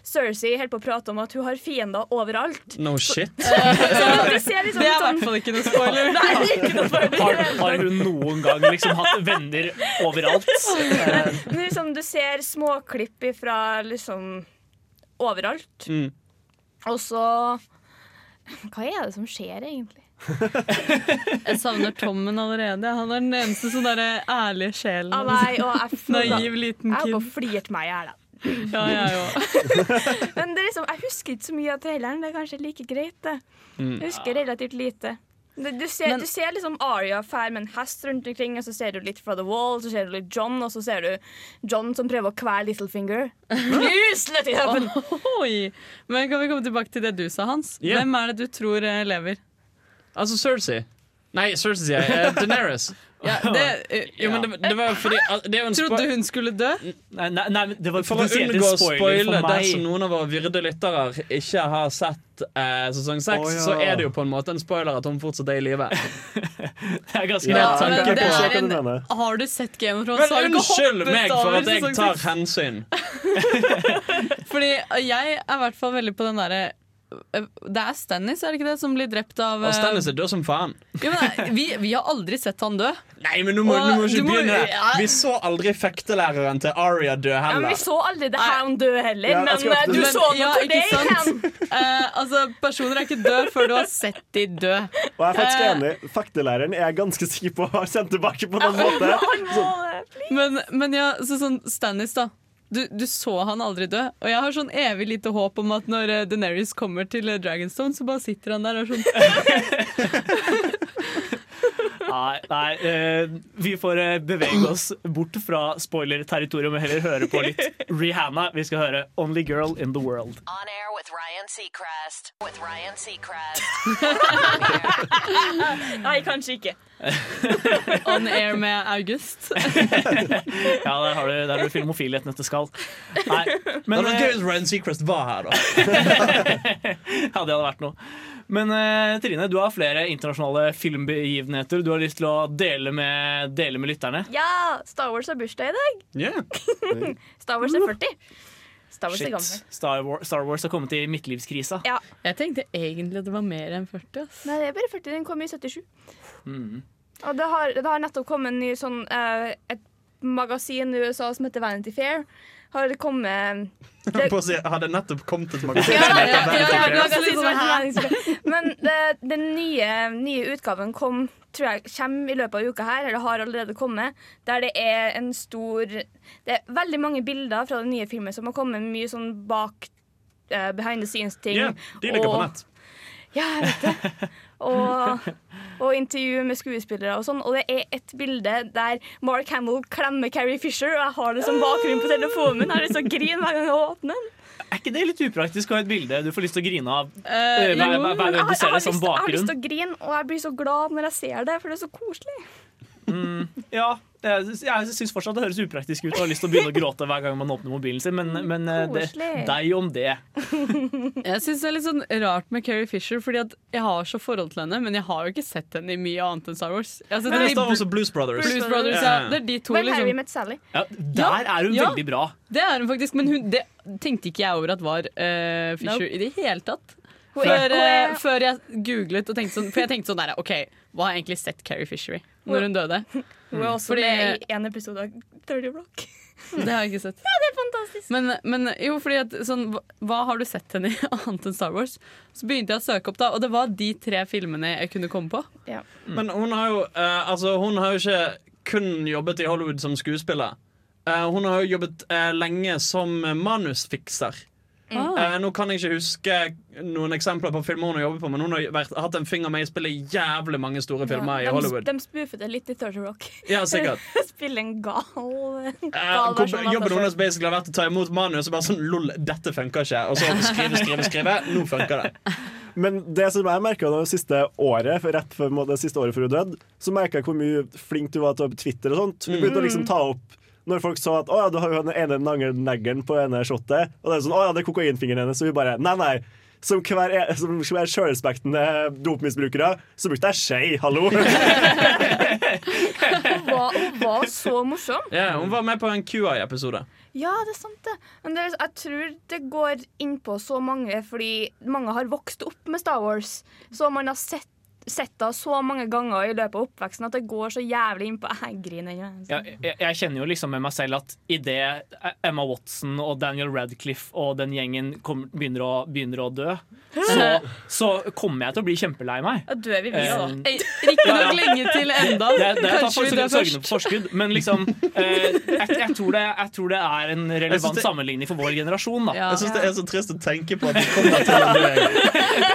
Cersei holder på å prate om at hun har fiender overalt. No shit. Så det, ser liksom Det er i sånn hvert fall ikke noe spoiler. Nei, det er ikke noe spoiler. Har, har hun noen gang liksom hatt venner overalt? Eh, Men liksom, du ser småklipp fra liksom overalt. Mm. Og så Hva er det som skjer, egentlig? Jeg savner Tommen allerede. Han er den eneste sånn derre ærlige sjelen. Ah, nei, jeg Naiv liten kid. Jeg har bare flirt meg i hjel. Ja, jeg òg. Men det er liksom, jeg husker ikke så mye av traileren. Det er kanskje like greit, det. Jeg husker relativt lite. Du ser, Men- du ser liksom Aria fær med en hest rundt omkring, og så ser du litt fra The Wall, så ser du litt John, og så ser du John som prøver å kvele Littlefinger. Oi. Men kan vi komme tilbake til det du sa, Hans? Yeah. Hvem er det du tror eh, lever? Altså Cersei. Nei, Cersei sier jeg. Eh, Daenerys. Ja, det, eh, Jo, men det, det var fordi Det er jo en Trodde hun skulle dø? Nei, nei, nei, det var For å unngå å spoiler spoile dersom noen av våre vyrde lyttere ikke har sett eh, sesong seks, oh, ja. så er det jo på en måte en spoiler at hun fortsatt er i live. Det er ganske Ja, men tanke det er en, har du sett Game of Thrones? så har du ikke hoppet meg for at jeg tar hensyn. Fordi jeg er i hvert fall veldig på den derre det er Stannis, er det ikke det, som blir drept av Og Stannis er død som faen. Ja, men, vi, vi har aldri sett han dø. Nei, men nå må, Og nå må ikke du må- begynne ja. Vi så aldri fektelæreren til Aria dø Ja, men vi så aldri The Hound dø heller, Ja, men eh, du men, så ja, noe for det. uh. Eh, altså, personer er ikke død før du har sett de dø. Og jeg er faktisk Eh. enig. Faktelæreren er jeg ganske sikker på har sendt tilbake på noen måte. Men, men ja, så sånn Stannis, da. Du, du så han aldri dø. Og jeg har sånn evig lite håp om at når uh, Daenerys kommer til eh, Dragonstone, så bare sitter han der og sånn Nei, nei eh, vi får eh, bevege oss bort fra spoiler-territorium og heller høre på litt Rihanna. Vi skal høre 'Only Girl in the World'. On air with Ryan Seacrest. With Ryan Seacrest. Nei, kanskje ikke. on air med August. Ja, der har du, der har du filmofil i et nøtteskall. Nei, Det men hadde vært eh, gøy hvis Ryan Seacrest var her, da. Ja, det hadde vært noe. Men eh, Trine, du har flere internasjonale filmbegivenheter du har lyst til å dele med, dele med lytterne. Ja, Star Wars har bursdag i dag. Yeah. Star Wars er 40. Star Wars er Shit. gammel. Star Wars, Star Wars har kommet i midtlivskrisa. Ja. Jeg tenkte egentlig at det var mer enn 40. Ass. Nei, det er bare 40. Den kom i 77. Mm. Og det har, det har nettopp kommet en ny sånn eh, Et magasin i USA som heter Vanity Fair. Har kommet det, På å si, hadde nettopp kommet et magasin Ja, ja, ja, ja, magasin. Men det, den nye, nye utgaven kom tror jeg kommer i løpet av uka her, eller har allerede kommet, der det er en stor Det er veldig mange bilder fra den nye filmen som har kommet, mye sånn bak uh, behind the scenes-ting. Ja, de ligger på nett. Ja, jeg vet det. Og, og intervju med skuespillere og sånn. Og det er et bilde der Mark Hamill klemmer Carrie Fisher, og jeg har det som bakgrunn på telefonen min. Jeg har lyst til å grine hver gang jeg åpner den. Er ikke det litt upraktisk å ha et bilde du får lyst til å grine av hver, hver, hver Jeg gang har, du ser det som lyst, jeg har lyst til å grine, og jeg blir så glad når jeg ser det, for det er så koselig. Ja, jeg, jeg syns fortsatt det høres upraktisk ut og har lyst til å begynne å gråte hver gang man åpner mobilen sin, men, men eh, det, deg om det. Jeg syns det er litt sånn rart med Carrie Fisher, Fordi at jeg har så forhold til henne, men jeg har jo ikke sett henne i mye annet enn Star Wars. Jeg har sett Men også Blues Brothers. Blues Brothers. Ja, Ja. Det er de to, liksom. Harry met Sally. Ja, der er hun ja. veldig bra. Det er hun faktisk, men hun, det tenkte ikke jeg over at var uh, Fisher i det hele tatt. Før, er, før jeg googlet og tenkte sånn For jeg tenkte sånn der, OK, hva har jeg egentlig sett Carrie Fisher i når hun døde? hun er også Fordi- med i en episode av 30 Rock. Det har jeg ikke sett. Ja, Det er fantastisk. Men, men jo, fordi at sånn, hva, hva har du sett henne i annet enn Star Wars? Så begynte jeg å søke opp, da, og det var de tre filmene jeg kunne komme på. Men hun har jo eh, Altså, hun har jo ikke kun jobbet i Hollywood som skuespiller. Eh, hun har jo jobbet eh, lenge som manusfikser. Ah. Uh, nå kan jeg ikke huske noen eksempler på filmer hun har jobbet på, men hun har vært, hatt en finger med i spillet jævlig mange store filmer i de, Hollywood. de spoofet det litt i 30 Rock. Ja, sikkert. Spille en gal, Eh, gal uh, jobben hennes basically har vært å ta imot manus og bare sånn lol, dette funker ikke. Og så skrive, skrive, skrive. Nå funker det. Men det som jeg merka det siste året, rett før det siste året før hun døde, så merka jeg hvor mye flink du var til å Twitter og sånt. Du begynte å liksom ta opp når folk så at å ja, du har jo den ene naglen på ene shotet, og det er sånn å ja, det er kokainfingeren hennes, og vi bare nei, nei. Som hver, e- som hver sjølrespektende dopmisbrukere, så brukte jeg skei, hallo! Hun var, hun var så morsom. Ja, hun var med på en QI-episode. Ja, det er sant, det. Men det, jeg tror det går innpå så mange fordi mange har vokst opp med Star Wars. Så man har sett sett det så mange ganger i løpet av oppveksten at det går så jævlig innpå. Jeg griner ennå. Ja, jeg, jeg kjenner jo liksom med meg selv at idet Emma Watson og Daniel Radcliffe og den gjengen kom, begynner, å, begynner å dø, så, så kommer jeg til å bli kjempelei meg. Dø dør vi, vi Eh, òg. Riktignok lenge til enda. Det, det tar Kanskje vi dør sorgene først. forskudd, men liksom eh, jeg, jeg, tror det, jeg tror det er en relevant det- sammenligning for vår generasjon. Da. Ja. Jeg syns det er så trist å tenke på at vi kommer til å dø.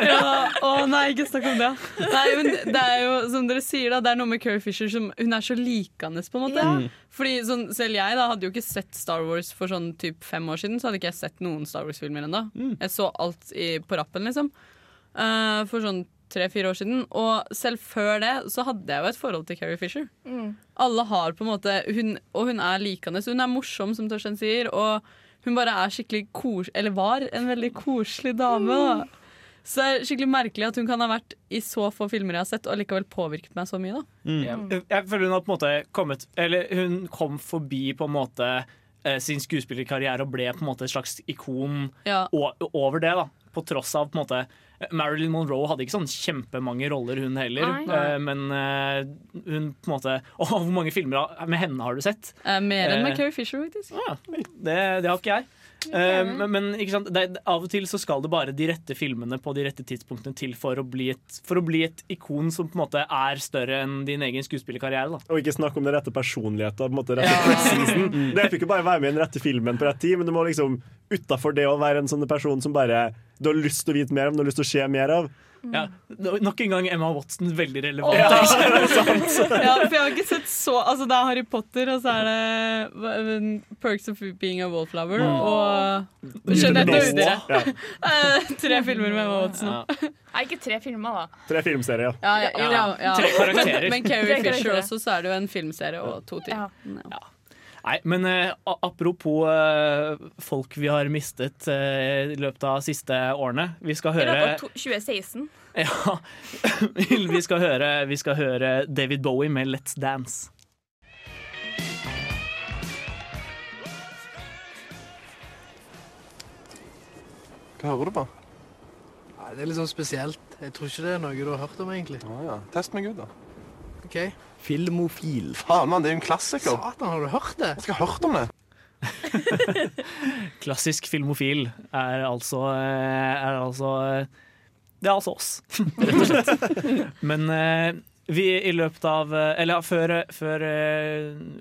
Ja, å nei, ikke snakk om det. Nei, men det er jo som dere sier, da, det er noe med Carrie Fisher som Hun er så likende, på en måte. Ja. Fordi sånn, Selv jeg da hadde jo ikke sett Star Wars for sånn typ fem år siden. Så hadde ikke jeg sett noen Star Wars-filmer ennå. Jeg så alt i, på rappen, liksom. Uh, for sånn tre-fire år siden. Og selv før det så hadde jeg jo et forhold til Carrie Fisher. Mm. Alle har på en måte hun, Og hun er likende. Så hun er morsom, som Torstein sier. Og hun bare er skikkelig kos... Eller var en veldig koselig dame. da Så det er skikkelig merkelig at hun kan ha vært i så få filmer jeg har sett, og likevel påvirket meg så mye. da Jeg, jeg føler hun har på en måte kommet Eller hun kom forbi på en måte eh, sin skuespillerkarriere og ble på en måte et slags ikon Ja. over det. da På tross av på en måte Marilyn Monroe hadde ikke sånn kjempemange roller, hun heller. Nei. Eh, men eh, hun på en måte Å, Hvor mange filmer med henne har du sett? Eh, mer enn Eh, med Carrie Fisher, faktisk. Ja, det, det har ikke jeg. Eh, men men ikke sant? Det, av og til så skal det bare de rette filmene på de rette tidspunktene til for å bli et, for å bli et ikon som på en måte er større enn din egen skuespillerkarriere. Da. Og ikke snakk om den rette personligheten. På en måte, rette presisen. Det fikk jo bare være med i den rette filmen på rett tid, men du må liksom utafor det å være en sånn person som bare du har lyst til å vite mer om, du har lyst til å se mer av. Ja, nok en gang Emma Watson veldig relevant. Ja, for jeg har ikke sett så Altså, det er Harry Potter, og så er det Perks of Being a Wallflower og Skjønner og dere. Ja, Eh, Tre filmer med Emma Watson. Ja. Nei, ikke tre filmer, da. tre filmserier. Ja, ja, ja, ja. Tre karakterer. Men Carrie Fisher også, så er det jo en filmserie og to til. Ja. Ja. Nei, men uh, apropos uh, folk vi har mistet uh, i løpet av siste årene. Vi skal I høre løpet av to- 2016. Ja, vi skal høre, vi skal høre David Bowie med Let's Dance. Hva hører du på? Nei, det er litt sånn spesielt. Jeg tror ikke det er noe du har hørt om, egentlig. Ah, ja. Test meg ut, da. Ok. Filmofil. Faen, mann, det er jo en klassiker. Satan, har du hørt det? Jeg skal ha hørt om det. Klassisk filmofil er altså, eh, er altså eh, Det er altså oss, rett og slett. Men eh, vi i løpet av Eller ja, før, før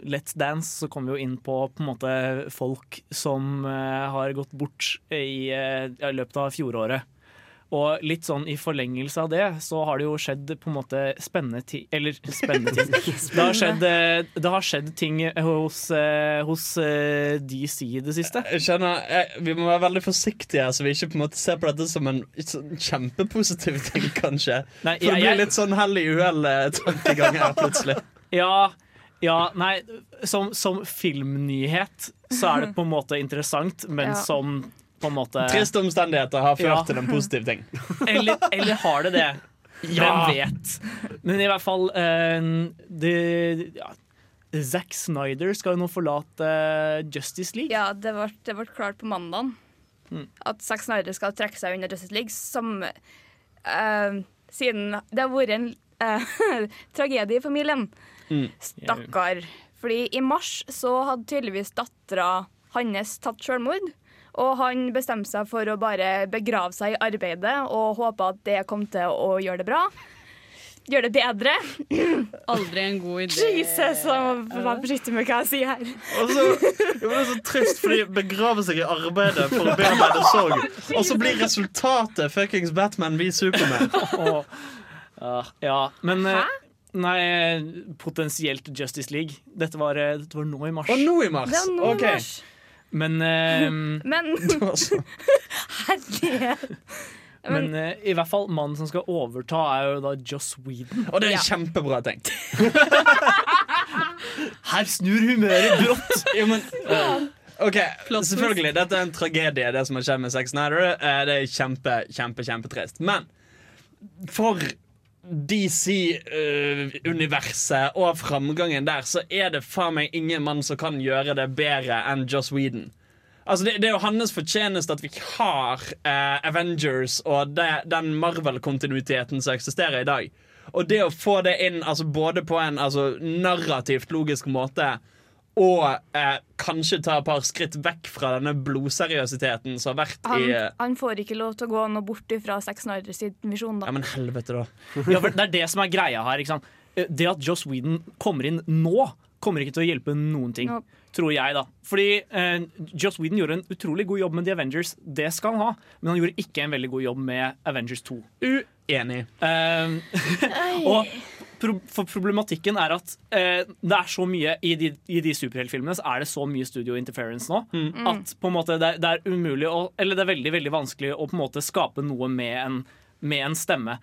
Let's Dance så kom vi jo inn på på en måte folk som har gått bort i, i løpet av fjoråret. Og litt sånn i forlengelse av det, så har det jo skjedd på en måte spennende ting Eller spennende ting. Det har skjedd, eh, det har skjedd ting hos, eh, hos eh, DC i det siste. Jeg skjønner, jeg, Vi må være veldig forsiktige, så vi ikke på en måte ser på dette som en sånn kjempepositiv ting, kanskje. Nei, For det jeg- blir litt sånn hell i uhell-tankegang her plutselig. Ja, ja nei, som, som filmnyhet så er det på en måte interessant, men Ja. som på en måte Triste omstendigheter har ført Ja. til en positiv ting. Eller, eller har det det? Hvem vet? Men i hvert fall eh, det, ja, Zack Snyder skal jo nå forlate eh, Justice League. Ja, det ble, det ble klart på mandag Mm. at Zack Snyder skal trekke seg under Justice League, som eh, Siden det har vært en eh, tragedie i familien. Mm. Stakkar. Fordi i mars så hadde tydeligvis dattera hans tatt selvmord. Og han bestemte seg for å bare begrave seg i arbeidet og håpe at det kom til å gjøre det bra. Gjøre det bedre. Aldri en god idé. Jesus, jeg må være forsiktig med hva jeg sier her. Og så, det er så trist, fordi begrave seg i arbeidet for å bearbeide sorg, og så blir resultatet fuckings Batman vi Superman. Og, ja, ja, men Hæ? Nei, potensielt Justice League. Dette var, eh, dette var nå i mars. Og nå i mars! Det er nå i mars. Men, eh, Men herlighet. men eh, i hvert fall mannen som skal overta, er jo da Joss Whedon. Og det er Ja. kjempebra tenkt. Her snur humøret brått! Jo, men, eh, ok, Selvfølgelig, dette er en tragedie, det som har skjedd med Zack Snyder. Eh, Det er kjempe, kjempe, kjempetrist. Men for DC-universet og framgangen der, så er det faen meg ingen mann som kan gjøre det bedre enn Joss Whedon. Altså det, det er jo hans fortjeneste at vi har eh, Avengers og det, den Marvel-kontinuiteten som eksisterer i dag. Og det å få det inn altså både på en altså, narrativt logisk måte og eh, kanskje ta et par skritt vekk fra denne blodseriøsiteten som har vært Han, i eh, han får ikke lov til å gå noe bort fra Sex Niders visjon, da. Ja, men helvete, da. Ja, det er det som er greia her. Ikke sant? Det at Joss Whedon kommer inn nå, kommer ikke til å hjelpe noen ting. Nope. Tror jeg, da. Fordi eh, Joss Whedon gjorde en utrolig god jobb med The Avengers. Det skal han ha. Men han gjorde ikke en veldig god jobb med Avengers 2. Uenig. Eh, og pro for problematikken er at eh, det er så mye i de, i de superheltfilmene så er det så mye studio interference nå at på en måte det, er- det er umulig å, Eller det er veldig veldig vanskelig å på en måte skape noe med en, med en stemme.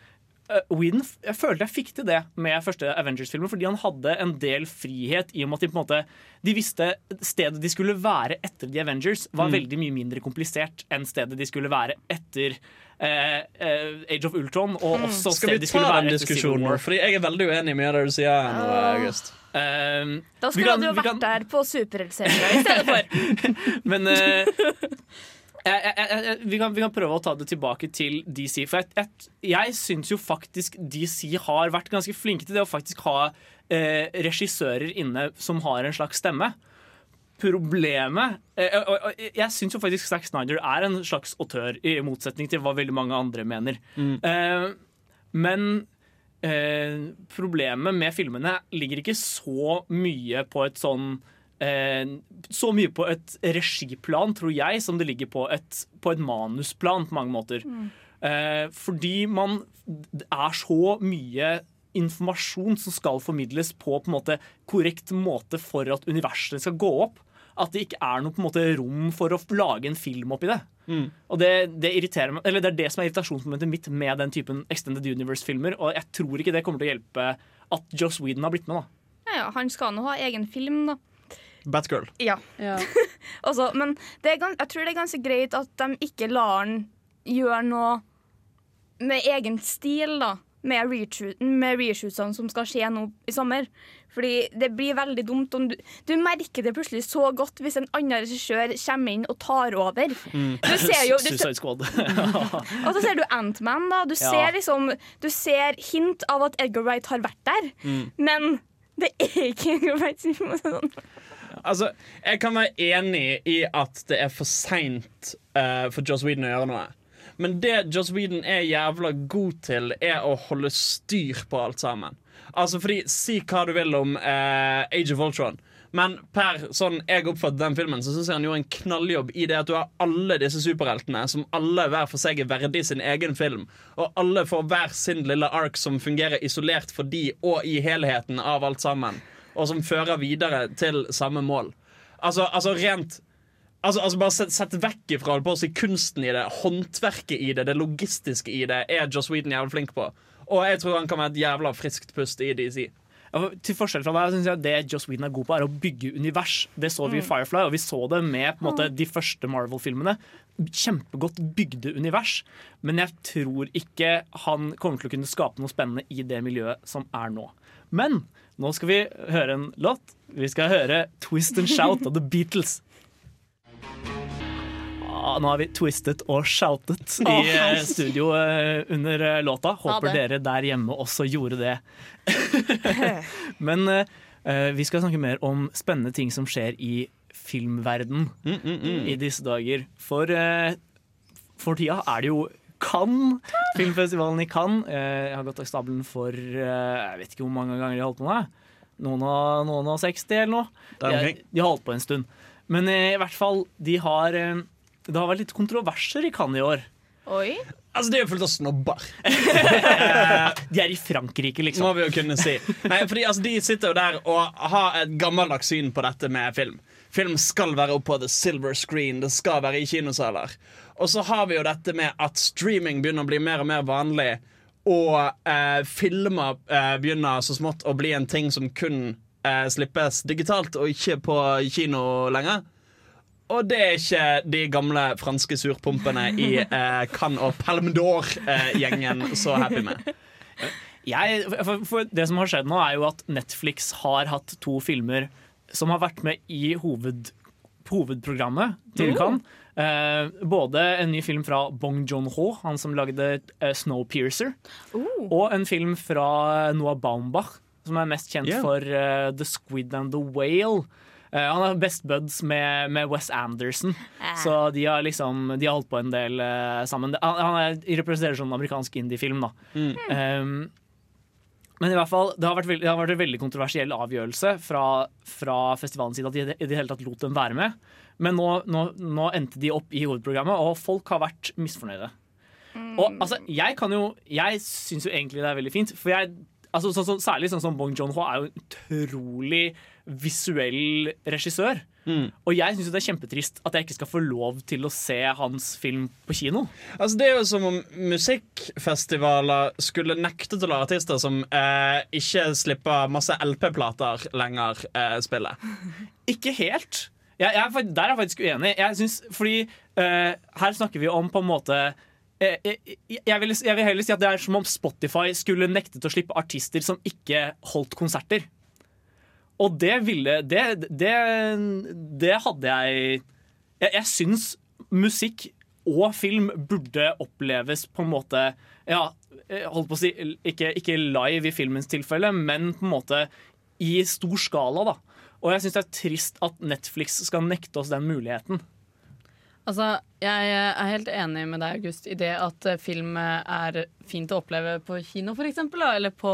Uh, Whedon Jeg følte jeg fikk til det med første Avengers-filmen, fordi han hadde en del frihet i og med at de på en måte De visste stedet de skulle være etter The Avengers, var Mm. veldig mye mindre komplisert enn stedet de skulle være etter Age of Ultron, og også Mm. Skal vi ta den diskusjonen. Fordi jeg er veldig uenig med det du sier nå, August. Um, Da skulle kan- du jo vært kan- der på superheltserien i stedet for. Men uh, jeg, jeg, jeg, jeg, vi, kan, vi kan prøve å ta det tilbake til DC. For jeg, jeg, jeg syns jo faktisk DC har vært ganske flinke til det å faktisk ha eh, regissører inne som har en slags stemme. Problemet eh, og, Jeg syns jo faktisk Zack Snyder er en slags autør, i motsetning til hva veldig mange andre mener. Mm. men eh, problemet med filmene ligger ikke så mye på et sånn eh, Så mye på et regiplan, tror jeg, som det ligger på et, på et manusplan på mange måter. Mm. fordi man Det er så mye informasjon som skal formidles på, på en måte korrekt måte for at universet skal gå opp. At det ikke er noe på en måte rom for å lage en film oppi det. Og det, det irriterer meg Eller det er det som er irritasjonsmomentet mitt med den typen Extended Universe-filmer. Og jeg tror ikke det kommer til å hjelpe at Joss Whedon har blitt med. da Ja, ja, han skal nå ha egen film, da. Batgirl. Ja. Også, men det er, gans- jeg tror det er ganske greit at de ikke lar han gjøre noe med egen stil, da. Med, reshoot, med reshootene som skal skje nå i sommer. Fordi det blir veldig dumt om du Du merker det plutselig så godt hvis en annen regissør kommer inn og tar over. Du ser jo du, Suicide Squad. Og så ser du Ant-Man. Du Ja. ser liksom Du ser hint av at Edgar Wright har vært der, men det er ikke Edgar Wright sin. Sånn. Altså, Jeg kan være enig i at det er for seint for Joss Whedon å gjøre noe. Men det Joss Whedon er jævla god til, er å holde styr på alt sammen. Altså, fordi Si hva du vil om eh, Age of Ultron. Men per sånn jeg oppfattet den filmen, så syns jeg han gjorde en knalljobb i det at du har alle disse superheltene som alle hver for seg er verdig sin egen film. Og alle får hver sin lille ark som fungerer isolert for de og i helheten av alt sammen. Og som fører videre til samme mål. Altså, altså rent Altså, altså Bare sett, sett vekk ifra på å si, kunsten i det, håndverket i det, det logistiske i det, er Joss Whedon jævlig flink på. Og jeg tror han kan være et jævla friskt pust i DC. Ja, for Til forskjell fra deg synes jeg det Joss Whedon er god på, er å bygge univers. Det så vi i Firefly, og vi så det med på en måte, de første Marvel-filmene. Kjempegodt bygde univers. Men jeg tror ikke han kommer til å kunne skape noe spennende i det miljøet som er nå. Men nå skal vi høre en låt. Vi skal høre 'Twist and Shout' av The Beatles. Ah, nå har vi twistet og shoutet i eh, studio eh, under eh, låta. Håper dere der hjemme også gjorde det. Men vi skal snakke mer om spennende ting som skjer i filmverden i disse dager. For for tida er det jo Cannes, filmfestivalen i Cannes. Jeg har gått av stabelen for jeg vet ikke hvor mange ganger de har holdt på med. Noen av, noen av 60 eller noe. De, de har holdt på en stund. Men eh, i hvert fall, de har eh, Det har vært litt kontroverser i Cannes i år. Oi. Altså, Det er jo fullt av snobber, De er i Frankrike, liksom. må vi jo kunne si. Nei, fordi altså, De sitter jo der og har et gammeldags syn på dette med film. Film skal være oppe på the silver screen, det skal være i kinosaler. Og så har vi jo dette med at streaming begynner å bli mer og mer vanlig. Og eh, filmer eh, begynner så smått å bli en ting som kun eh, slippes digitalt og ikke på kino lenger. Og det er ikke de gamle franske surpumpene i eh, Cannes og Palme d'Or-gjengen så happy med. Jeg, for, for det som har skjedd nå, er jo at Netflix har hatt to filmer som har vært med i hoved, hovedprogrammet til Cannes. Eh, både en ny film fra Bong Joon-ho, han som lagde eh, Snowpiercer, og en film fra Noah Baumbach, som er mest kjent Yeah. for uh, The Squid and the Whale. Uh, han er best buds med, med Wes Anderson, så de har liksom De har holdt på en del eh, sammen. Han, han er, representerer sånn amerikansk indiefilm, da. Um, men i hvert fall, det har vært, veld- det har vært en veldig kontroversiell avgjørelse fra, fra festivalens side at de i det hele tatt lot dem være med. Men nå, nå, nå endte de opp i hovedprogrammet, og folk har vært misfornøyde. Og altså, jeg kan jo Jeg syns jo egentlig det er veldig fint. For jeg altså, så, så, Særlig sånn som Bong Joon-ho er jo en utrolig visuell regissør. Og jeg syns det er kjempetrist at jeg ikke skal få lov til å se hans film på kino. Altså, det er jo som om musikkfestivaler skulle nektet å la artister som eh, ikke slipper masse LP-plater lenger, eh, spille. Ikke helt. Jeg, jeg, er der er jeg faktisk uenig. Jeg synes, fordi eh, her snakker vi om på en måte jeg, jeg, vil, jeg vil heller si at det er som om Spotify skulle nektet å slippe artister som ikke holdt konserter. Og det ville Det, det, det hadde jeg Jeg, jeg syns musikk og film burde oppleves på en måte Ja, eh, holdt på å si ikke, ikke live i filmens tilfelle, men på en måte i stor skala, da. Og jeg syns det er trist at Netflix skal nekte oss den muligheten. Altså, jeg er helt enig med deg, August, i det at eh, film eh, er fint å oppleve på kino, for eksempel, eller på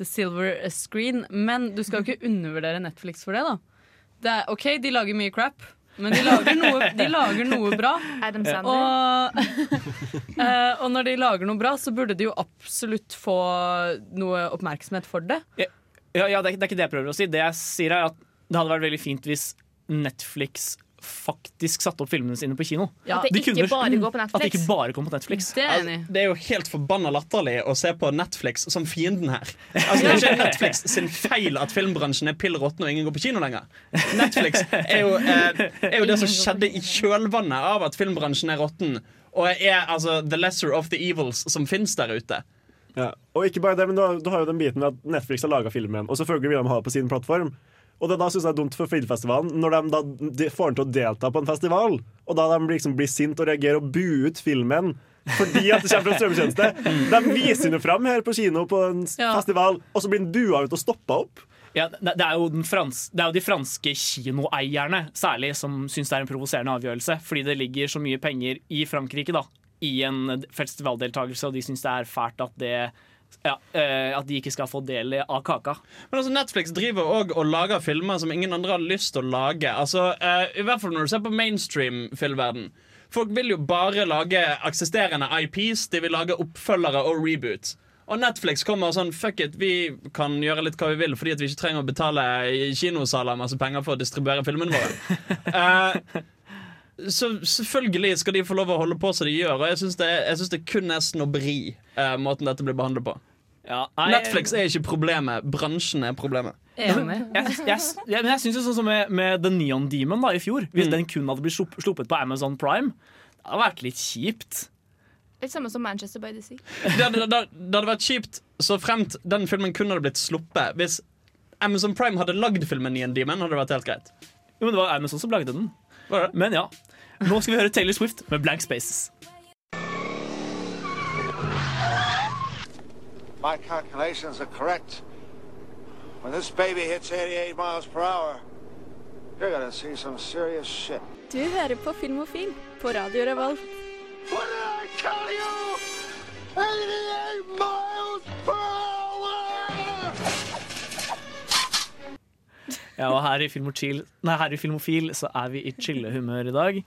the silver screen. Men du skal jo ikke undervurdere Netflix for det, da. Det er, OK, de lager mye crap, men de lager noe, de lager noe bra. Adam Sandler. Og, eh, og når de lager noe bra, så burde de jo absolutt få noe oppmerksomhet for det. Ja, ja, det, er, det er ikke det jeg prøver å si. Det jeg sier er at det hadde vært veldig fint hvis Netflix faktisk satte opp filmene sine på kino. Ja. At det De kunne- bare går på At det Netflix. ikke bare går på Netflix. Det er i. Det er jo helt forbanna latterlig å se på Netflix som fienden her. Altså, det er ikke Netflix sin feil at filmbransjen er pill råtten og ingen går på kino lenger. Netflix er jo, eh, er jo det som skjedde i kjølvannet av at filmbransjen er råtten, og er altså the lesser of the evils som fins der ute. Ja. Og ikke bare det, men du har, du har jo den biten med at Netflix har laga filmen, og selvfølgelig vil de ha det på sin plattform. Og det da synes jeg er dumt for filmfestivalen når de da de får den til å delta på en festival, og da de liksom blir sint og reagerer og buer ut filmen fordi at det kommer fra en strømmetjeneste. De viser den jo fram her på kino på en Ja. festival, og så blir den bua ut og stoppa opp. Ja, det, det, er jo den frans, det er jo de franske kinoeierne særlig som syns det er en provoserende avgjørelse. Fordi det ligger så mye penger i Frankrike da i en festivaldeltakelse, og de syns det er fælt at det ja, eh, At de ikke skal få del av kaka. Men altså Netflix driver også og lager filmer som ingen andre har lyst til å lage. Altså, eh, I hvert fall når du ser på mainstream filmverden. Folk vil jo bare lage eksisterende IPs, de vil lage oppfølgere og reboots. Og Netflix kommer og sånn Fuck it, vi kan gjøre litt hva vi vil fordi at vi ikke trenger å betale kinosaler masse penger for å distribuere filmene våre. Eh, så selvfølgelig skal de få lov å holde på som de gjør, og jeg syns det, det kun er snobberi, eh, måten dette blir behandlet på. Ja, nei, Netflix er ikke problemet, bransjen er problemet. Enig. Jeg, jeg, jeg, men jeg syns jo sånn som med, med The Neon Demon da, i fjor, hvis Mm. den kun hadde blitt sluppet på Amazon Prime, det hadde vært litt kjipt. Litt samme som Manchester by the Sea. Det hadde, det, det hadde vært kjipt så fremt den filmen kun hadde blitt sluppet. Hvis Amazon Prime hadde lagd filmen Neon Demon, hadde det vært helt greit. Jo, men Det var Amazon som lagde den. Men ja. Nå skal vi høre Taylor Swift med Blank Spaces. My calculations are correct. When this baby hits 88 miles per hour, you're gonna see some serious shit. Du hører på Filmofil på Radio Revolt. What did I tell you? 88 miles per hour! Ja, og her i, Film og Chill, nei, her i Filmofil så er vi i chillehumør i dag.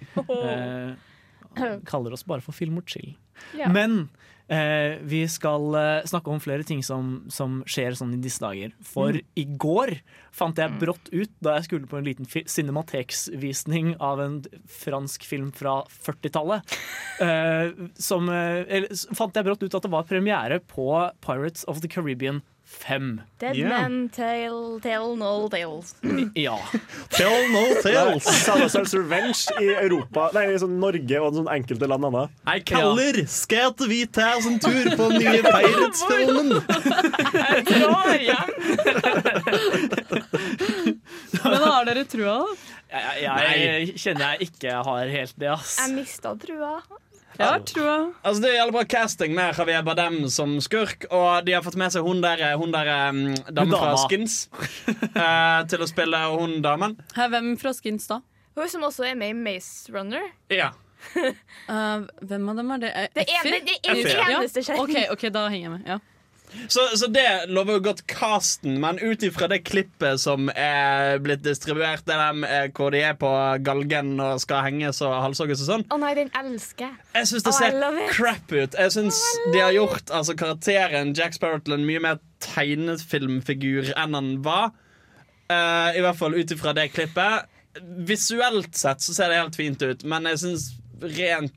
Eh, kaller oss bare for Film og Chill. Ja. Men eh, vi skal eh, snakke om flere ting som, som skjer sånn i disse dager. For i går fant jeg brått ut, da jeg skulle på en liten cinemateksvisning av en fransk film fra 40-tallet, eh, som eh, eller, fant jeg brått ut at det var premiere på Pirates of the Caribbean 5. Dead Yeah. men tell, tell no tales. Ja. Tell no tales. Salazar's Revenge i Europa, nei, i sånn Norge og sånn enkelte land annet. Hei, kaller! Skal vi ta oss en tur på den nye Pirates-filmen? Men har dere trua, da? Jeg, jeg, jeg kjenner jeg ikke har helt det, ass. Jeg mista trua. Jeg har trua. Altså, det er jævlig bra casting med Javier Bardem som skurk, og de har fått med seg hun der, hun der um, damen fra. Skins uh, til å spille hun damen. Her, hvem fra Skins, da? Hun som også er med i Maze Runner. Ja. uh, hvem av dem er det? Eh, Det er Effie? det, det det ja. eneste skjedde. OK, ok, da henger jeg med. Ja. Så, så det lover jo godt casten, men ut ifra det klippet som er blitt distribuert, med, hvor de er på galgen og skal henges og halshogges og sånn, Å nei, den elsker jeg. synes syns det Oh, ser crap ut. Jeg syns de har gjort altså, karakteren Jack Sparrow til en mye mer tegnefilmfigur enn han var. Uh, I hvert fall ut ifra det klippet. Visuelt sett så ser det helt fint ut, men jeg syns rent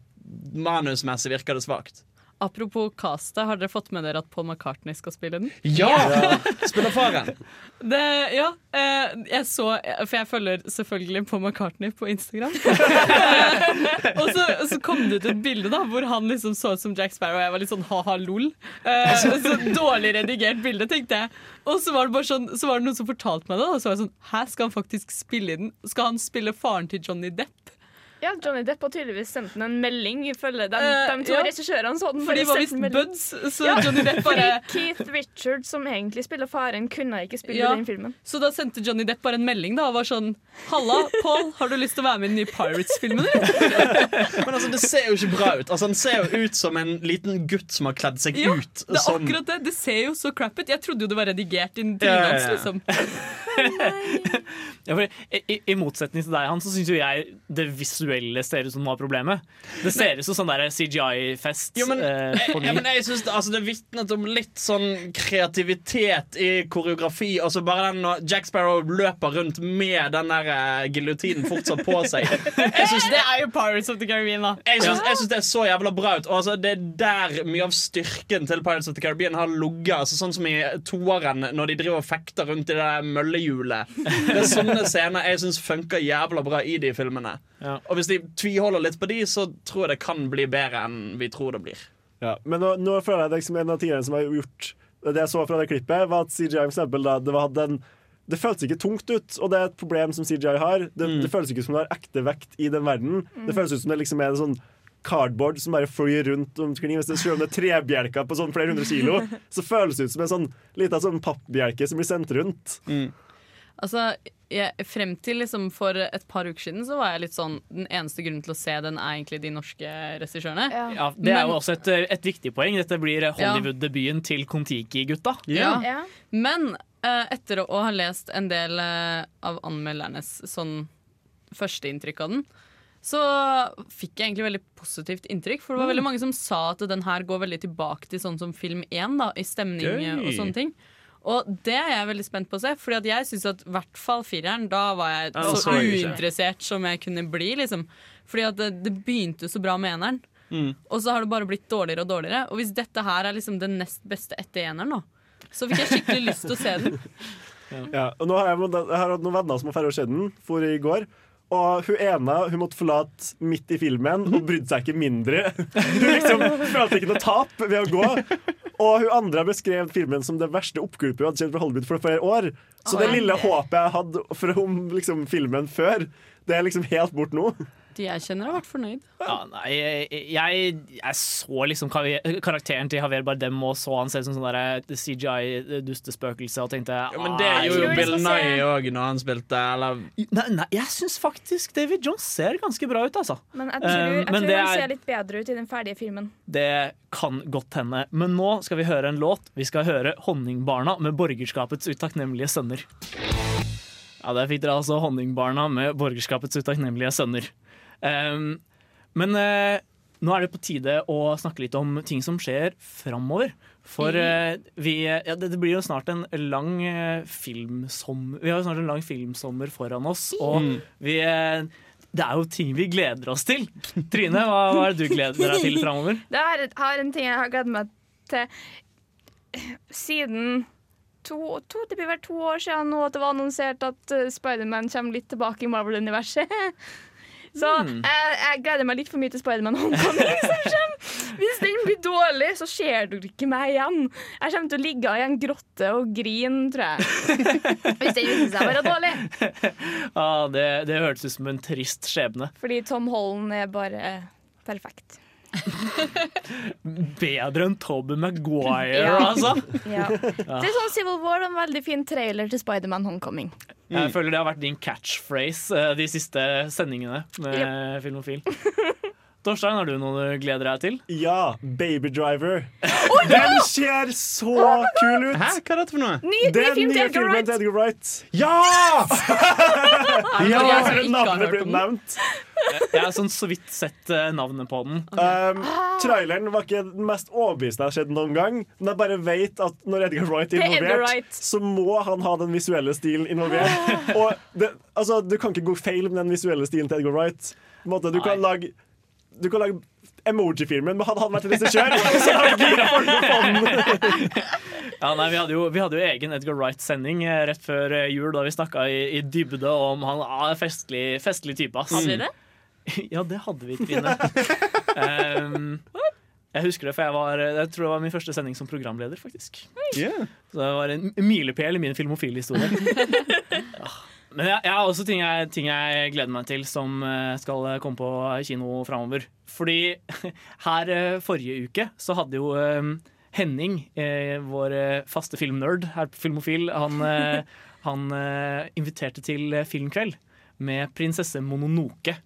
manusmessig virker det svakt. Apropos castet, har dere fått med dere at Paul McCartney skal spille den? Ja! Spiller faren. Det, ja, eh, jeg så For jeg følger selvfølgelig Paul McCartney på Instagram. og så, så kom det ut et bilde da hvor han liksom så ut som Jack Sparrow, og jeg var litt sånn ha-ha lol. Eh, så dårlig redigert bilde, tenkte jeg. Og så var det bare sånn Så var det noen som fortalte meg det, og så var jeg sånn Hæ, skal han faktisk spille i den? Skal han spille faren til Johnny Depp? Ja, Johnny Depp har tydeligvis sendt den en melding, ifølge de, Eh, de to ja. regissørene. så For de var visst buds, så Ja, Johnny Depp bare Fordi Keith Richards, som egentlig spiller faren, kunne ikke spille Ja. den filmen. Så da sendte Johnny Depp bare en melding da og var sånn Halla, Paul, har du lyst til å være med i den nye Pirates-filmen, eller? Men altså, det ser jo ikke bra ut. Altså, Han ser jo ut som en liten gutt som har kledd seg Ja, ut. det er som akkurat det. Det ser jo så crap ut. Jeg trodde jo det var redigert inn til hans, ja. liksom. Ja, for i, i, I motsetning til deg, han, så syns jo jeg det visuelle ser ut som noe av problemet. Det ser ut som sånn CGI-fest Ja, men, eh, ja, men jeg synes det, altså, det vitnet om litt sånn kreativitet i koreografi. Altså bare den når Jack Sparrow løper rundt med den der uh, giljotinen fortsatt på seg. Jeg synes Det er jo Pirates of the Caribbean, da. Jeg syns, jeg syns det er så jævla bra ut. Og altså, det er der mye av styrken til Pirates of the Caribbean har ligget. Altså, sånn som i toeren, når de driver og fekter rundt i det møllehjulet. Det er sånne scener jeg syns funker jævla bra i de filmene. Ja. Og hvis de tviholder litt på de, så tror jeg det kan bli bedre enn vi tror det blir. Ja, men nå, nå føler jeg det liksom en av tingene som har gjort Det jeg så fra det klippet, var at CGI for eksempel, da, det, var, den, det føltes ikke tungt ut, og det er et problem som CGI har. Det, det føles ikke som det har ekte vekt i den verden. Det føles ut som det liksom er en sånn cardboard som bare flyr rundt omkring. Hvis det, selv om det er trebjelker på sånn flere hundre kilo, så føles det ut som en sånn liten sånn pappbjelke som blir sendt rundt. Altså, jeg, frem til liksom for et par uker siden så var jeg litt sånn Den eneste grunnen til å se den er egentlig de norske regissørene. Ja. Ja, det er Men- jo også et, et viktig poeng. Dette blir Hollywood-debuten til Kon-Tiki-gutta. Ja. Ja. Men uh, etter å ha lest en del uh, av anmeldernes sånn førsteinntrykk av den, så fikk jeg egentlig veldig positivt inntrykk. For det var veldig mange som sa at den her går veldig tilbake til sånn som film 1, da, i stemning Gøy. og sånne ting. Og det er jeg veldig spent på å se, Fordi at jeg syns at i hvert fall fireren, da var jeg Ja, så så uinteressert som jeg kunne bli. liksom Fordi at det, det begynte så bra med eneren. Mm. Og så har det bare blitt dårligere og dårligere. Og hvis dette her er liksom den nest beste etter eneren, nå, så fikk jeg skikkelig lyst til å se den. Ja, og nå har jeg, jeg har hatt noen venner som har ferdig sett den, for i går. Og hun ene hun måtte forlate midt i filmen og brydde seg ikke mindre. Hun liksom følte ikke noe tap ved å gå. Og hun andre beskrev filmen som det verste oppgulpet hun hadde kjent fra Hollywood for flere år. Så det lille håpet jeg hadde For om liksom, filmen før, det er liksom helt bort nå. De jeg kjenner, har vært fornøyd. Ja, nei, jeg, jeg, jeg så liksom karakteren til Javier Bardem og så han ser ut som sånn CGI-dustespøkelse og tenkte Ja, men det gjorde jo Bill Nye òg når han spilte. Eller Nei, nei jeg syns faktisk David Jones ser ganske bra ut, altså. Men jeg tror, Um, jeg tror det han er- ser litt bedre ut i den ferdige filmen. Det kan godt hende. Men nå skal vi høre en låt. Vi skal høre 'Honningbarna' med borgerskapets utakknemlige sønner. Ja, der fikk dere altså 'Honningbarna' med borgerskapets utakknemlige sønner. Um, men eh, nå er det på tide å snakke litt om ting som skjer framover. For eh, vi, ja, det, blir jo snart en lang eh, filmsommer Vi har jo snart en lang filmsommer foran oss, og vi eh, det er jo ting vi gleder oss til. Trine, hva, hva er det du gleder deg til framover? Det er, har en ting jeg har gledet meg til siden to, to, Det blir vel to år siden nå at det var annonsert at Spiderman kommer litt tilbake i Marvel-universet. Så mm. jeg, jeg gleder meg litt for mye til Spiderman Homecoming. Hvis den blir dårlig, så ser du ikke meg igjen. Jeg kommer til å ligge i en grotte og grine, tror jeg. Hvis den viser seg å være dårlig. Ah, det, det hørtes ut som en trist skjebne. Fordi Tom Holland er bare perfekt. Bedre enn Tobey Maguire, Ja. altså. Ja. Det er sånn Civil War og en veldig fin trailer til Spiderman Homecoming. Jeg føler det har vært din catchphrase eh, de siste sendingene med Filmofil. Torstein, har du noe du gleder deg til? Ja, Baby Driver. Den ser så kul ut! Hæ, hva er dette for noe? Ny, Det ny film den til nye Edgar filmen Wright. til Edgar Wright. Ja! Ja, jeg har navnet ble nevnt. Jeg har sånn så vidt sett eh, navnet på den. Um, traileren var ikke den mest overbevisende jeg har sett noen gang. Men jeg bare vet at når Edgar Wright er er involvert, Wright. så må han ha den visuelle stilen involvert. Og det, altså, du kan ikke gå feil med den visuelle stilen til Edgar Wright. Måte, du, kan lage, du kan lage emoji-filmen, men hadde han vært regissør, så hadde han gira folk på den. Ja, nei, vi, hadde jo, vi hadde jo egen Edgar Wright-sending eh, rett før eh, jul, da vi snakka i, i dybde om han ah, festlig, festlig type. Ass. Hadde vi det? Ja, det hadde vi, Trine. um, jeg husker det, for jeg, var, jeg tror det var min første sending som programleder. faktisk Så det var en milepæl i min filmofilhistorie. Ja. Men jeg, jeg har også ting jeg, ting jeg gleder meg til som eh, skal komme på kino framover. Fordi her eh, forrige uke så hadde jo eh, Henning, eh, vår eh, faste filmnerd her på Filmofil, han, eh, han eh, inviterte til eh, filmkveld med prinsesse Mononoke.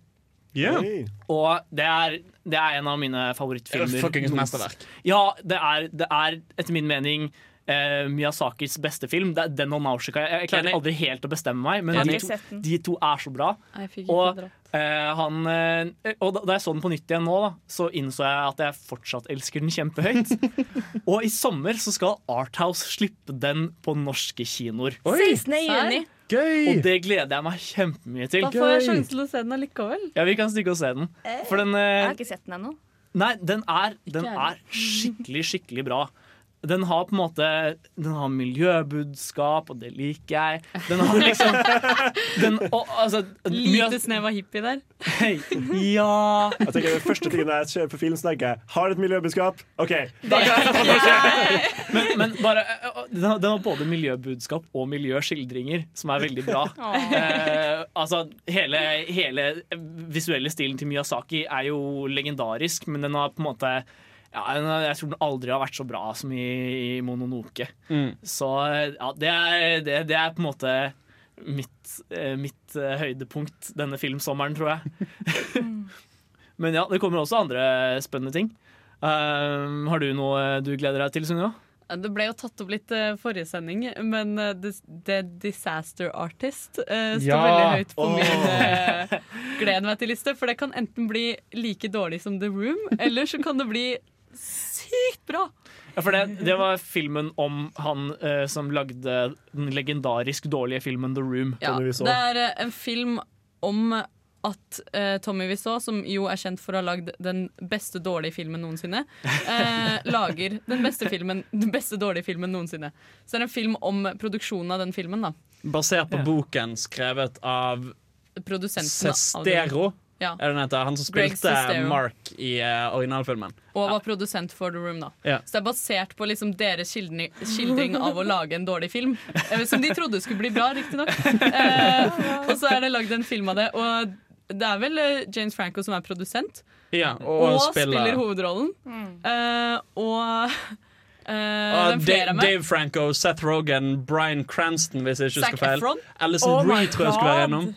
Yeah. Og det er, det er en av mine favorittfilmer. Fuckings mesterverk. Ja, det er, det er etter min mening eh, Miyazakis beste film. Det er den og Nausicaa. Jeg, jeg klarer aldri helt å bestemme meg, men de to, de to er så bra. Jeg Og, eh, han, eh, og da, jeg så den på nytt igjen nå, da, så innså jeg at jeg fortsatt elsker den kjempehøyt. og i sommer så skal Arthouse slippe den på norske kinoer. 16. juni. Og det gleder jeg meg kjempemye til. Da får jeg sjansen til å se den allikevel. Ja, Vi kan stikke og se den. For den, Jeg eh, har ikke sett den ennå. Nei, den er, den er skikkelig, skikkelig bra. Den har på en måte Den har miljøbudskap, og det liker jeg. Den har liksom den, og, altså, Lite snev av hippie der. Hei, Ja Jeg tenker, det første tingen jeg ser på film, så tenker jeg Har det et miljøbudskap? OK. Da kan jeg ta det. Men, men bare den har, den har både miljøbudskap og miljøskildringer, som er veldig bra. Eh, altså, hele, hele visuelle stilen til Miyazaki er jo legendarisk, men den har på en måte ja, jeg tror den aldri har vært så bra som i, i Mononoke. Så eh, ja, det er, det, det er på en måte mitt, eh, mitt eh, høydepunkt denne filmsommeren, tror jeg. Men ja, det kommer også andre spennende ting. Um, har du noe du gleder deg til, Sunniva? Det ble jo tatt opp litt uh, forrige sending, men uh, The, The Disaster Artist uh, står Ja. veldig høyt på oh! min uh, gleden meg til-liste. For det kan enten bli like dårlig som The Room, eller så kan det bli sykt bra. Ja, for det, det var filmen om han eh, som lagde den legendarisk dårlige filmen The Room. Ja, det er eh, en film om at eh, Tommy Wiseau, som jo er kjent for å ha lagd den beste dårlige filmen noensinne, eh, lager den beste, filmen, den beste dårlige filmen noensinne. Så det er en film om produksjonen av den filmen. da Basert på boken skrevet av Produsenten av. Sestero. Ja. Er det den heter? Han som spilte Mark i uh, originalfilmen. Og var produsent for The Room. da Ja. Så det er basert på liksom deres skildring, skildring av å lage en dårlig film. Eh, Som de trodde skulle bli bra, riktignok. Eh, og så er det lagd en film av det. Og det er vel eh, James Franco som er produsent, Ja, og, og, spiller, spiller, hovedrollen. Eh, og Uh, Dave? Dave Franco, Seth Rogan, Brian Cranston, hvis jeg ikke husker feil. Alison Oh Reed tror jeg skulle være God.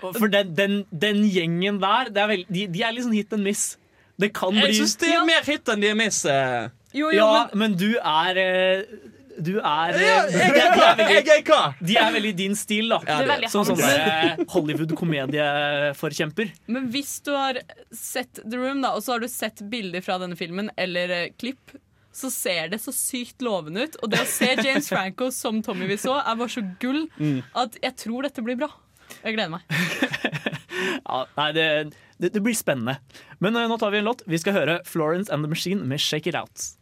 For den, den, den gjengen der, det er veld, de, de er litt sånn hit and miss. Det kan bli Jeg syns de er mer hit enn de er miss. eh. Jo, jo, Ja, men men du er eh, Du er eh, Ja, de, jeg de er hva? Jeg er hva? de er veldig din stil, da. Ja, Du er Som sånn Hollywood-komedieforkjemper. Men hvis du har sett The Room, da, og så har du sett bilder fra denne filmen, eller klipp, så ser det så sykt lovende ut. Og det å se James Franco som Tommy vi så, er bare så gull at jeg tror dette blir bra. Jeg gleder meg. Ja, nei, det, det, det blir spennende. Men uh, nå tar vi en låt. Vi skal høre Florence and the Machine med Shake It Out.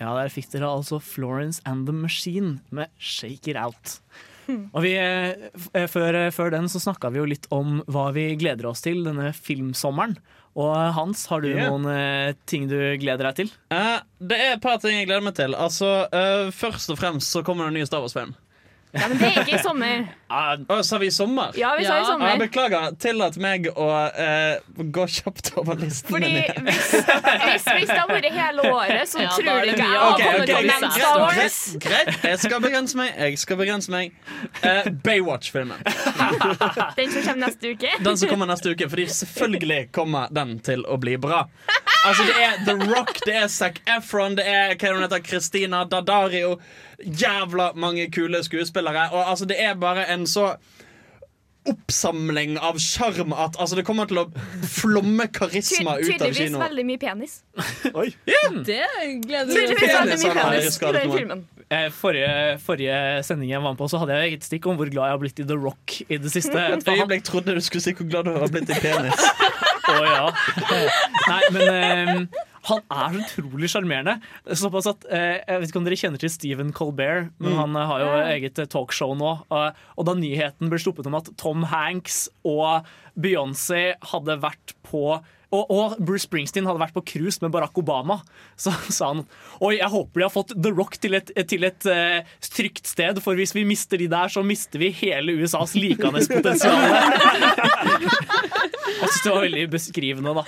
Ja, der fikk dere altså Florence and the Machine med Shake It Out. Og vi, eh, eh, før, før den så snakka vi jo litt om hva vi gleder oss til denne filmsommeren. Og eh, Hans, har du yeah. noen uh, ting du gleder deg til? Uh, det er et par ting jeg gleder meg til. Altså, uh, Først og fremst så kommer det en ny Star Wars-film. Ja, men det er ikke i sommer. Ah, Å, Sa vi i sommer? Ja, vi sa i sommer. Sommer. beklager. Tillat meg å eh, gå kjapt over listen Fordi min. hvis, hvis, hvis det har vært hele året, så Ja, tror du ikke jeg har okay, kommet ok, til Star Wars. greit. Jeg skal begrense meg. Jeg skal begrense meg Eh, Baywatch-filmen. Den som kommer neste uke. Den som kommer neste uke. Fordi selvfølgelig kommer den til å bli bra. Altså, det er The Rock, det er Zac Efron, det er hva hun heter, Christina Dadario. Jævla mange kule skuespillere. Og altså, det er bare en så oppsamling av sjarm at altså, det kommer til å flomme karisma Ty ut av kino. tydeligvis veldig mye penis. Oi. Det gleder vi oss penis i filmen. Eh, Forrige, forrige sending jeg var med på, så hadde jeg et stikk om hvor glad jeg har blitt i The Rock i det siste. Et øyeblikk trodde du skulle si hvor glad du har blitt i penis. Å ja. Nei, men eh, han er så utrolig sjarmerende. Såpass at eh, Jeg vet ikke om dere kjenner til Stephen Colbert, men han eh, har jo eget eh, talkshow nå. Og, og da nyheten ble sluppet om at Tom Hanks og Beyoncé hadde vært på og, og Bruce Springsteen hadde vært på cruise med Barack Obama. Så sa han Oi, jeg håper de har fått The Rock til et, til et uh, trygt sted, for hvis vi mister de der, så mister vi hele USAs likandespotensial jeg syns det var veldig beskrivende, da.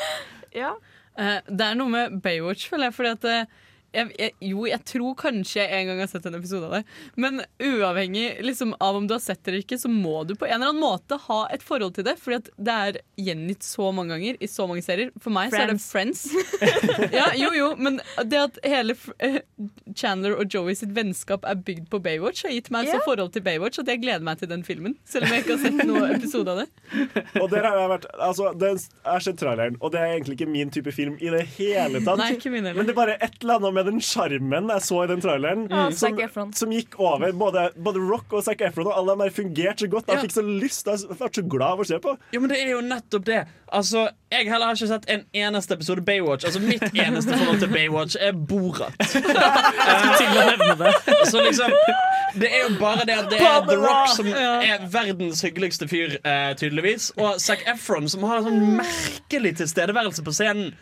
Ja. Eh, Det er noe med Baywatch, føler jeg. Fordi at eh, jeg, jeg, jo, jeg tror kanskje jeg en gang har sett en episode av det. Men uavhengig liksom, av om du har sett det eller ikke, så må du på en eller annen måte ha et forhold til det. Fordi at det er gjengitt så mange ganger i så mange serier. For meg så er det Friends. ja, jo, jo, men det at hele eh, Chandler og Joey sitt vennskap er bygd på Baywatch, har gitt meg et så forhold til Baywatch at jeg gleder meg til den filmen. Selv om jeg ikke har sett noen episode av det. Og der har jeg vært altså, det er, traileren, og det er egentlig ikke min type film i det hele tatt. Nei, ikke min heller. Men det er bare et eller annet med den sjarmen jeg så i den traileren, mm. som, som gikk over. Både, både Rock og Zac Efron og alle de fungerte så godt. Jeg Ja. fikk så lyst. Jeg ble så glad av å se på. Jo, men det er jo nettopp det. Altså, Jeg heller har ikke sett en eneste episode Baywatch. Altså, Mitt eneste forhold til Baywatch er Borat. Til å nevne det. Så liksom Det er jo bare det at det er The Rock som er verdens hyggeligste fyr, eh, tydeligvis. Og Zac Efron, som har en sånn merkelig tilstedeværelse på scenen.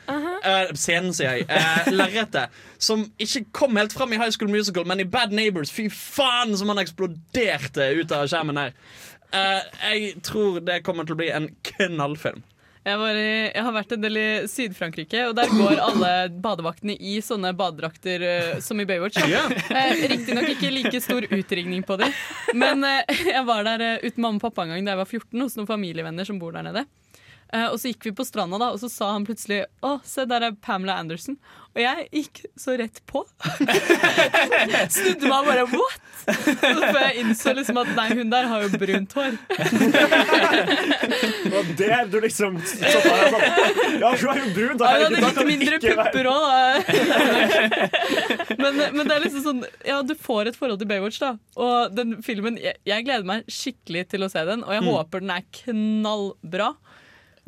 Eh, scenen, sier jeg. Uh, Lerretet. Som ikke kom helt fram i High School Musical, men i Bad Neighbors. Fy faen som han eksploderte ut av skjermen her. Uh, jeg tror det kommer til å bli en knallfilm. Jeg, var i, jeg har vært en del i Syd-Frankrike, og der går alle badevaktene i sånne badedrakter uh, som i Baywatch. Ja. Eh, Riktignok ikke like stor utringning på dem, men eh, jeg var der uh, uten mamma og pappa en gang da jeg var 14, hos noen familievenner som bor der nede. Eh, og så gikk vi på stranda, da, og så sa han plutselig Å, se, der er Pamela Anderson. Og jeg gikk så rett på. Snudde meg og bare what? Så før jeg innså liksom at nei, hun der har jo brunt hår. Og der du liksom stoppa deg sånn Ja, hun er jo brun, da. Ja, hun herregud, da hadde kan litt mindre ikke pupper òg, men, men det er liksom sånn Ja, du får et forhold til Baywatch, da. Og den filmen Jeg, jeg gleder meg skikkelig til å se den, og jeg Mm. håper den er knallbra.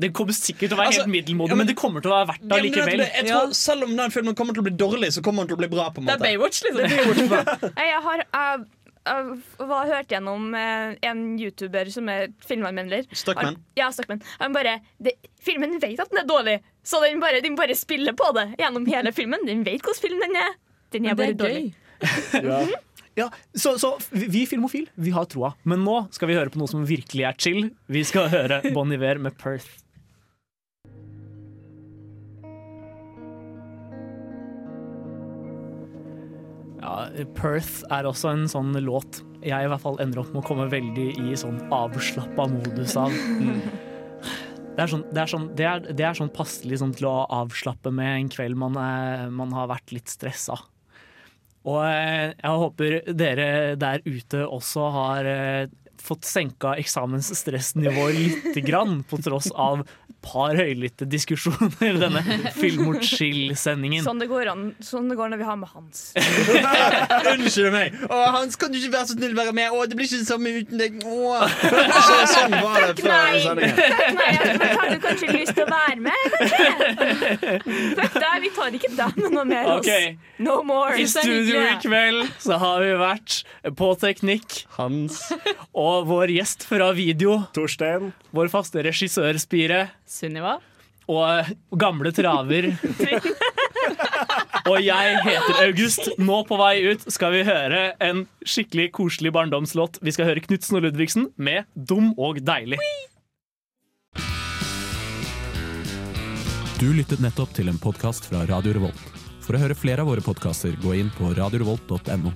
Den kommer sikkert til å være Altså, helt middelmådig, ja, men- men det kommer til å være verdt det Ja, men det- likevel. jeg tror, selv om den filmen kommer til å bli dårlig, så kommer den til å bli bra. på en Det er måte Baywatch, liksom. Det er Baywatch. Jeg har uh, uh, var hørt gjennom uh, en YouTuber som er filmanmelder. Stuckman. Ja, Stuckman. Han bare det, Filmen vet at den er dårlig, så den bare, den bare spiller på det gjennom hele filmen. Den vet hvordan film den er. Den er bare er dårlig. Ja. Ja, så, så vi vi Filmofil, vi har troa. Men nå skal vi høre på noe som virkelig er chill. Vi skal høre Bon Iver med Perth. Ja, Perth er også en sånn låt jeg i hvert fall ender opp med å komme veldig i sånn avslappa modus av. Det er sånn, det er sånn, det er, det er sånn passelig sånn til å avslappe med en kveld man, er, man har vært litt stressa. Og eh, jeg håper dere der ute også har eh, fått senka eksamensstressnivået lite grann, på tross av par høylytte diskusjoner i denne Film mot chill-sendingen. Sånn det går Sånn det går når vi har med Hans. Unnskyld meg. Å, Hans, kan du ikke være så snill å være med? Å, det blir ikke det samme uten deg. Å. Så, sånn var det før sendingen. Nei, jeg har du kanskje lyst til å være med, kanskje? Fuck deg, vi tar ikke deg med noe mer. Okay. No more. I studio i kveld så har vi vært på teknikk. Hans. Og vår gjest fra video, Torstein. vår faste regissørspire Sunniva. og gamle traver. Og jeg heter August. Nå på vei ut skal vi høre en skikkelig koselig barndomslåt. Vi skal høre Knutsen og Ludvigsen med 'Dum og deilig'. Du lyttet nettopp til en podkast fra Radio Revolt. For å høre flere av våre podkaster, gå inn på radiorevolt.no.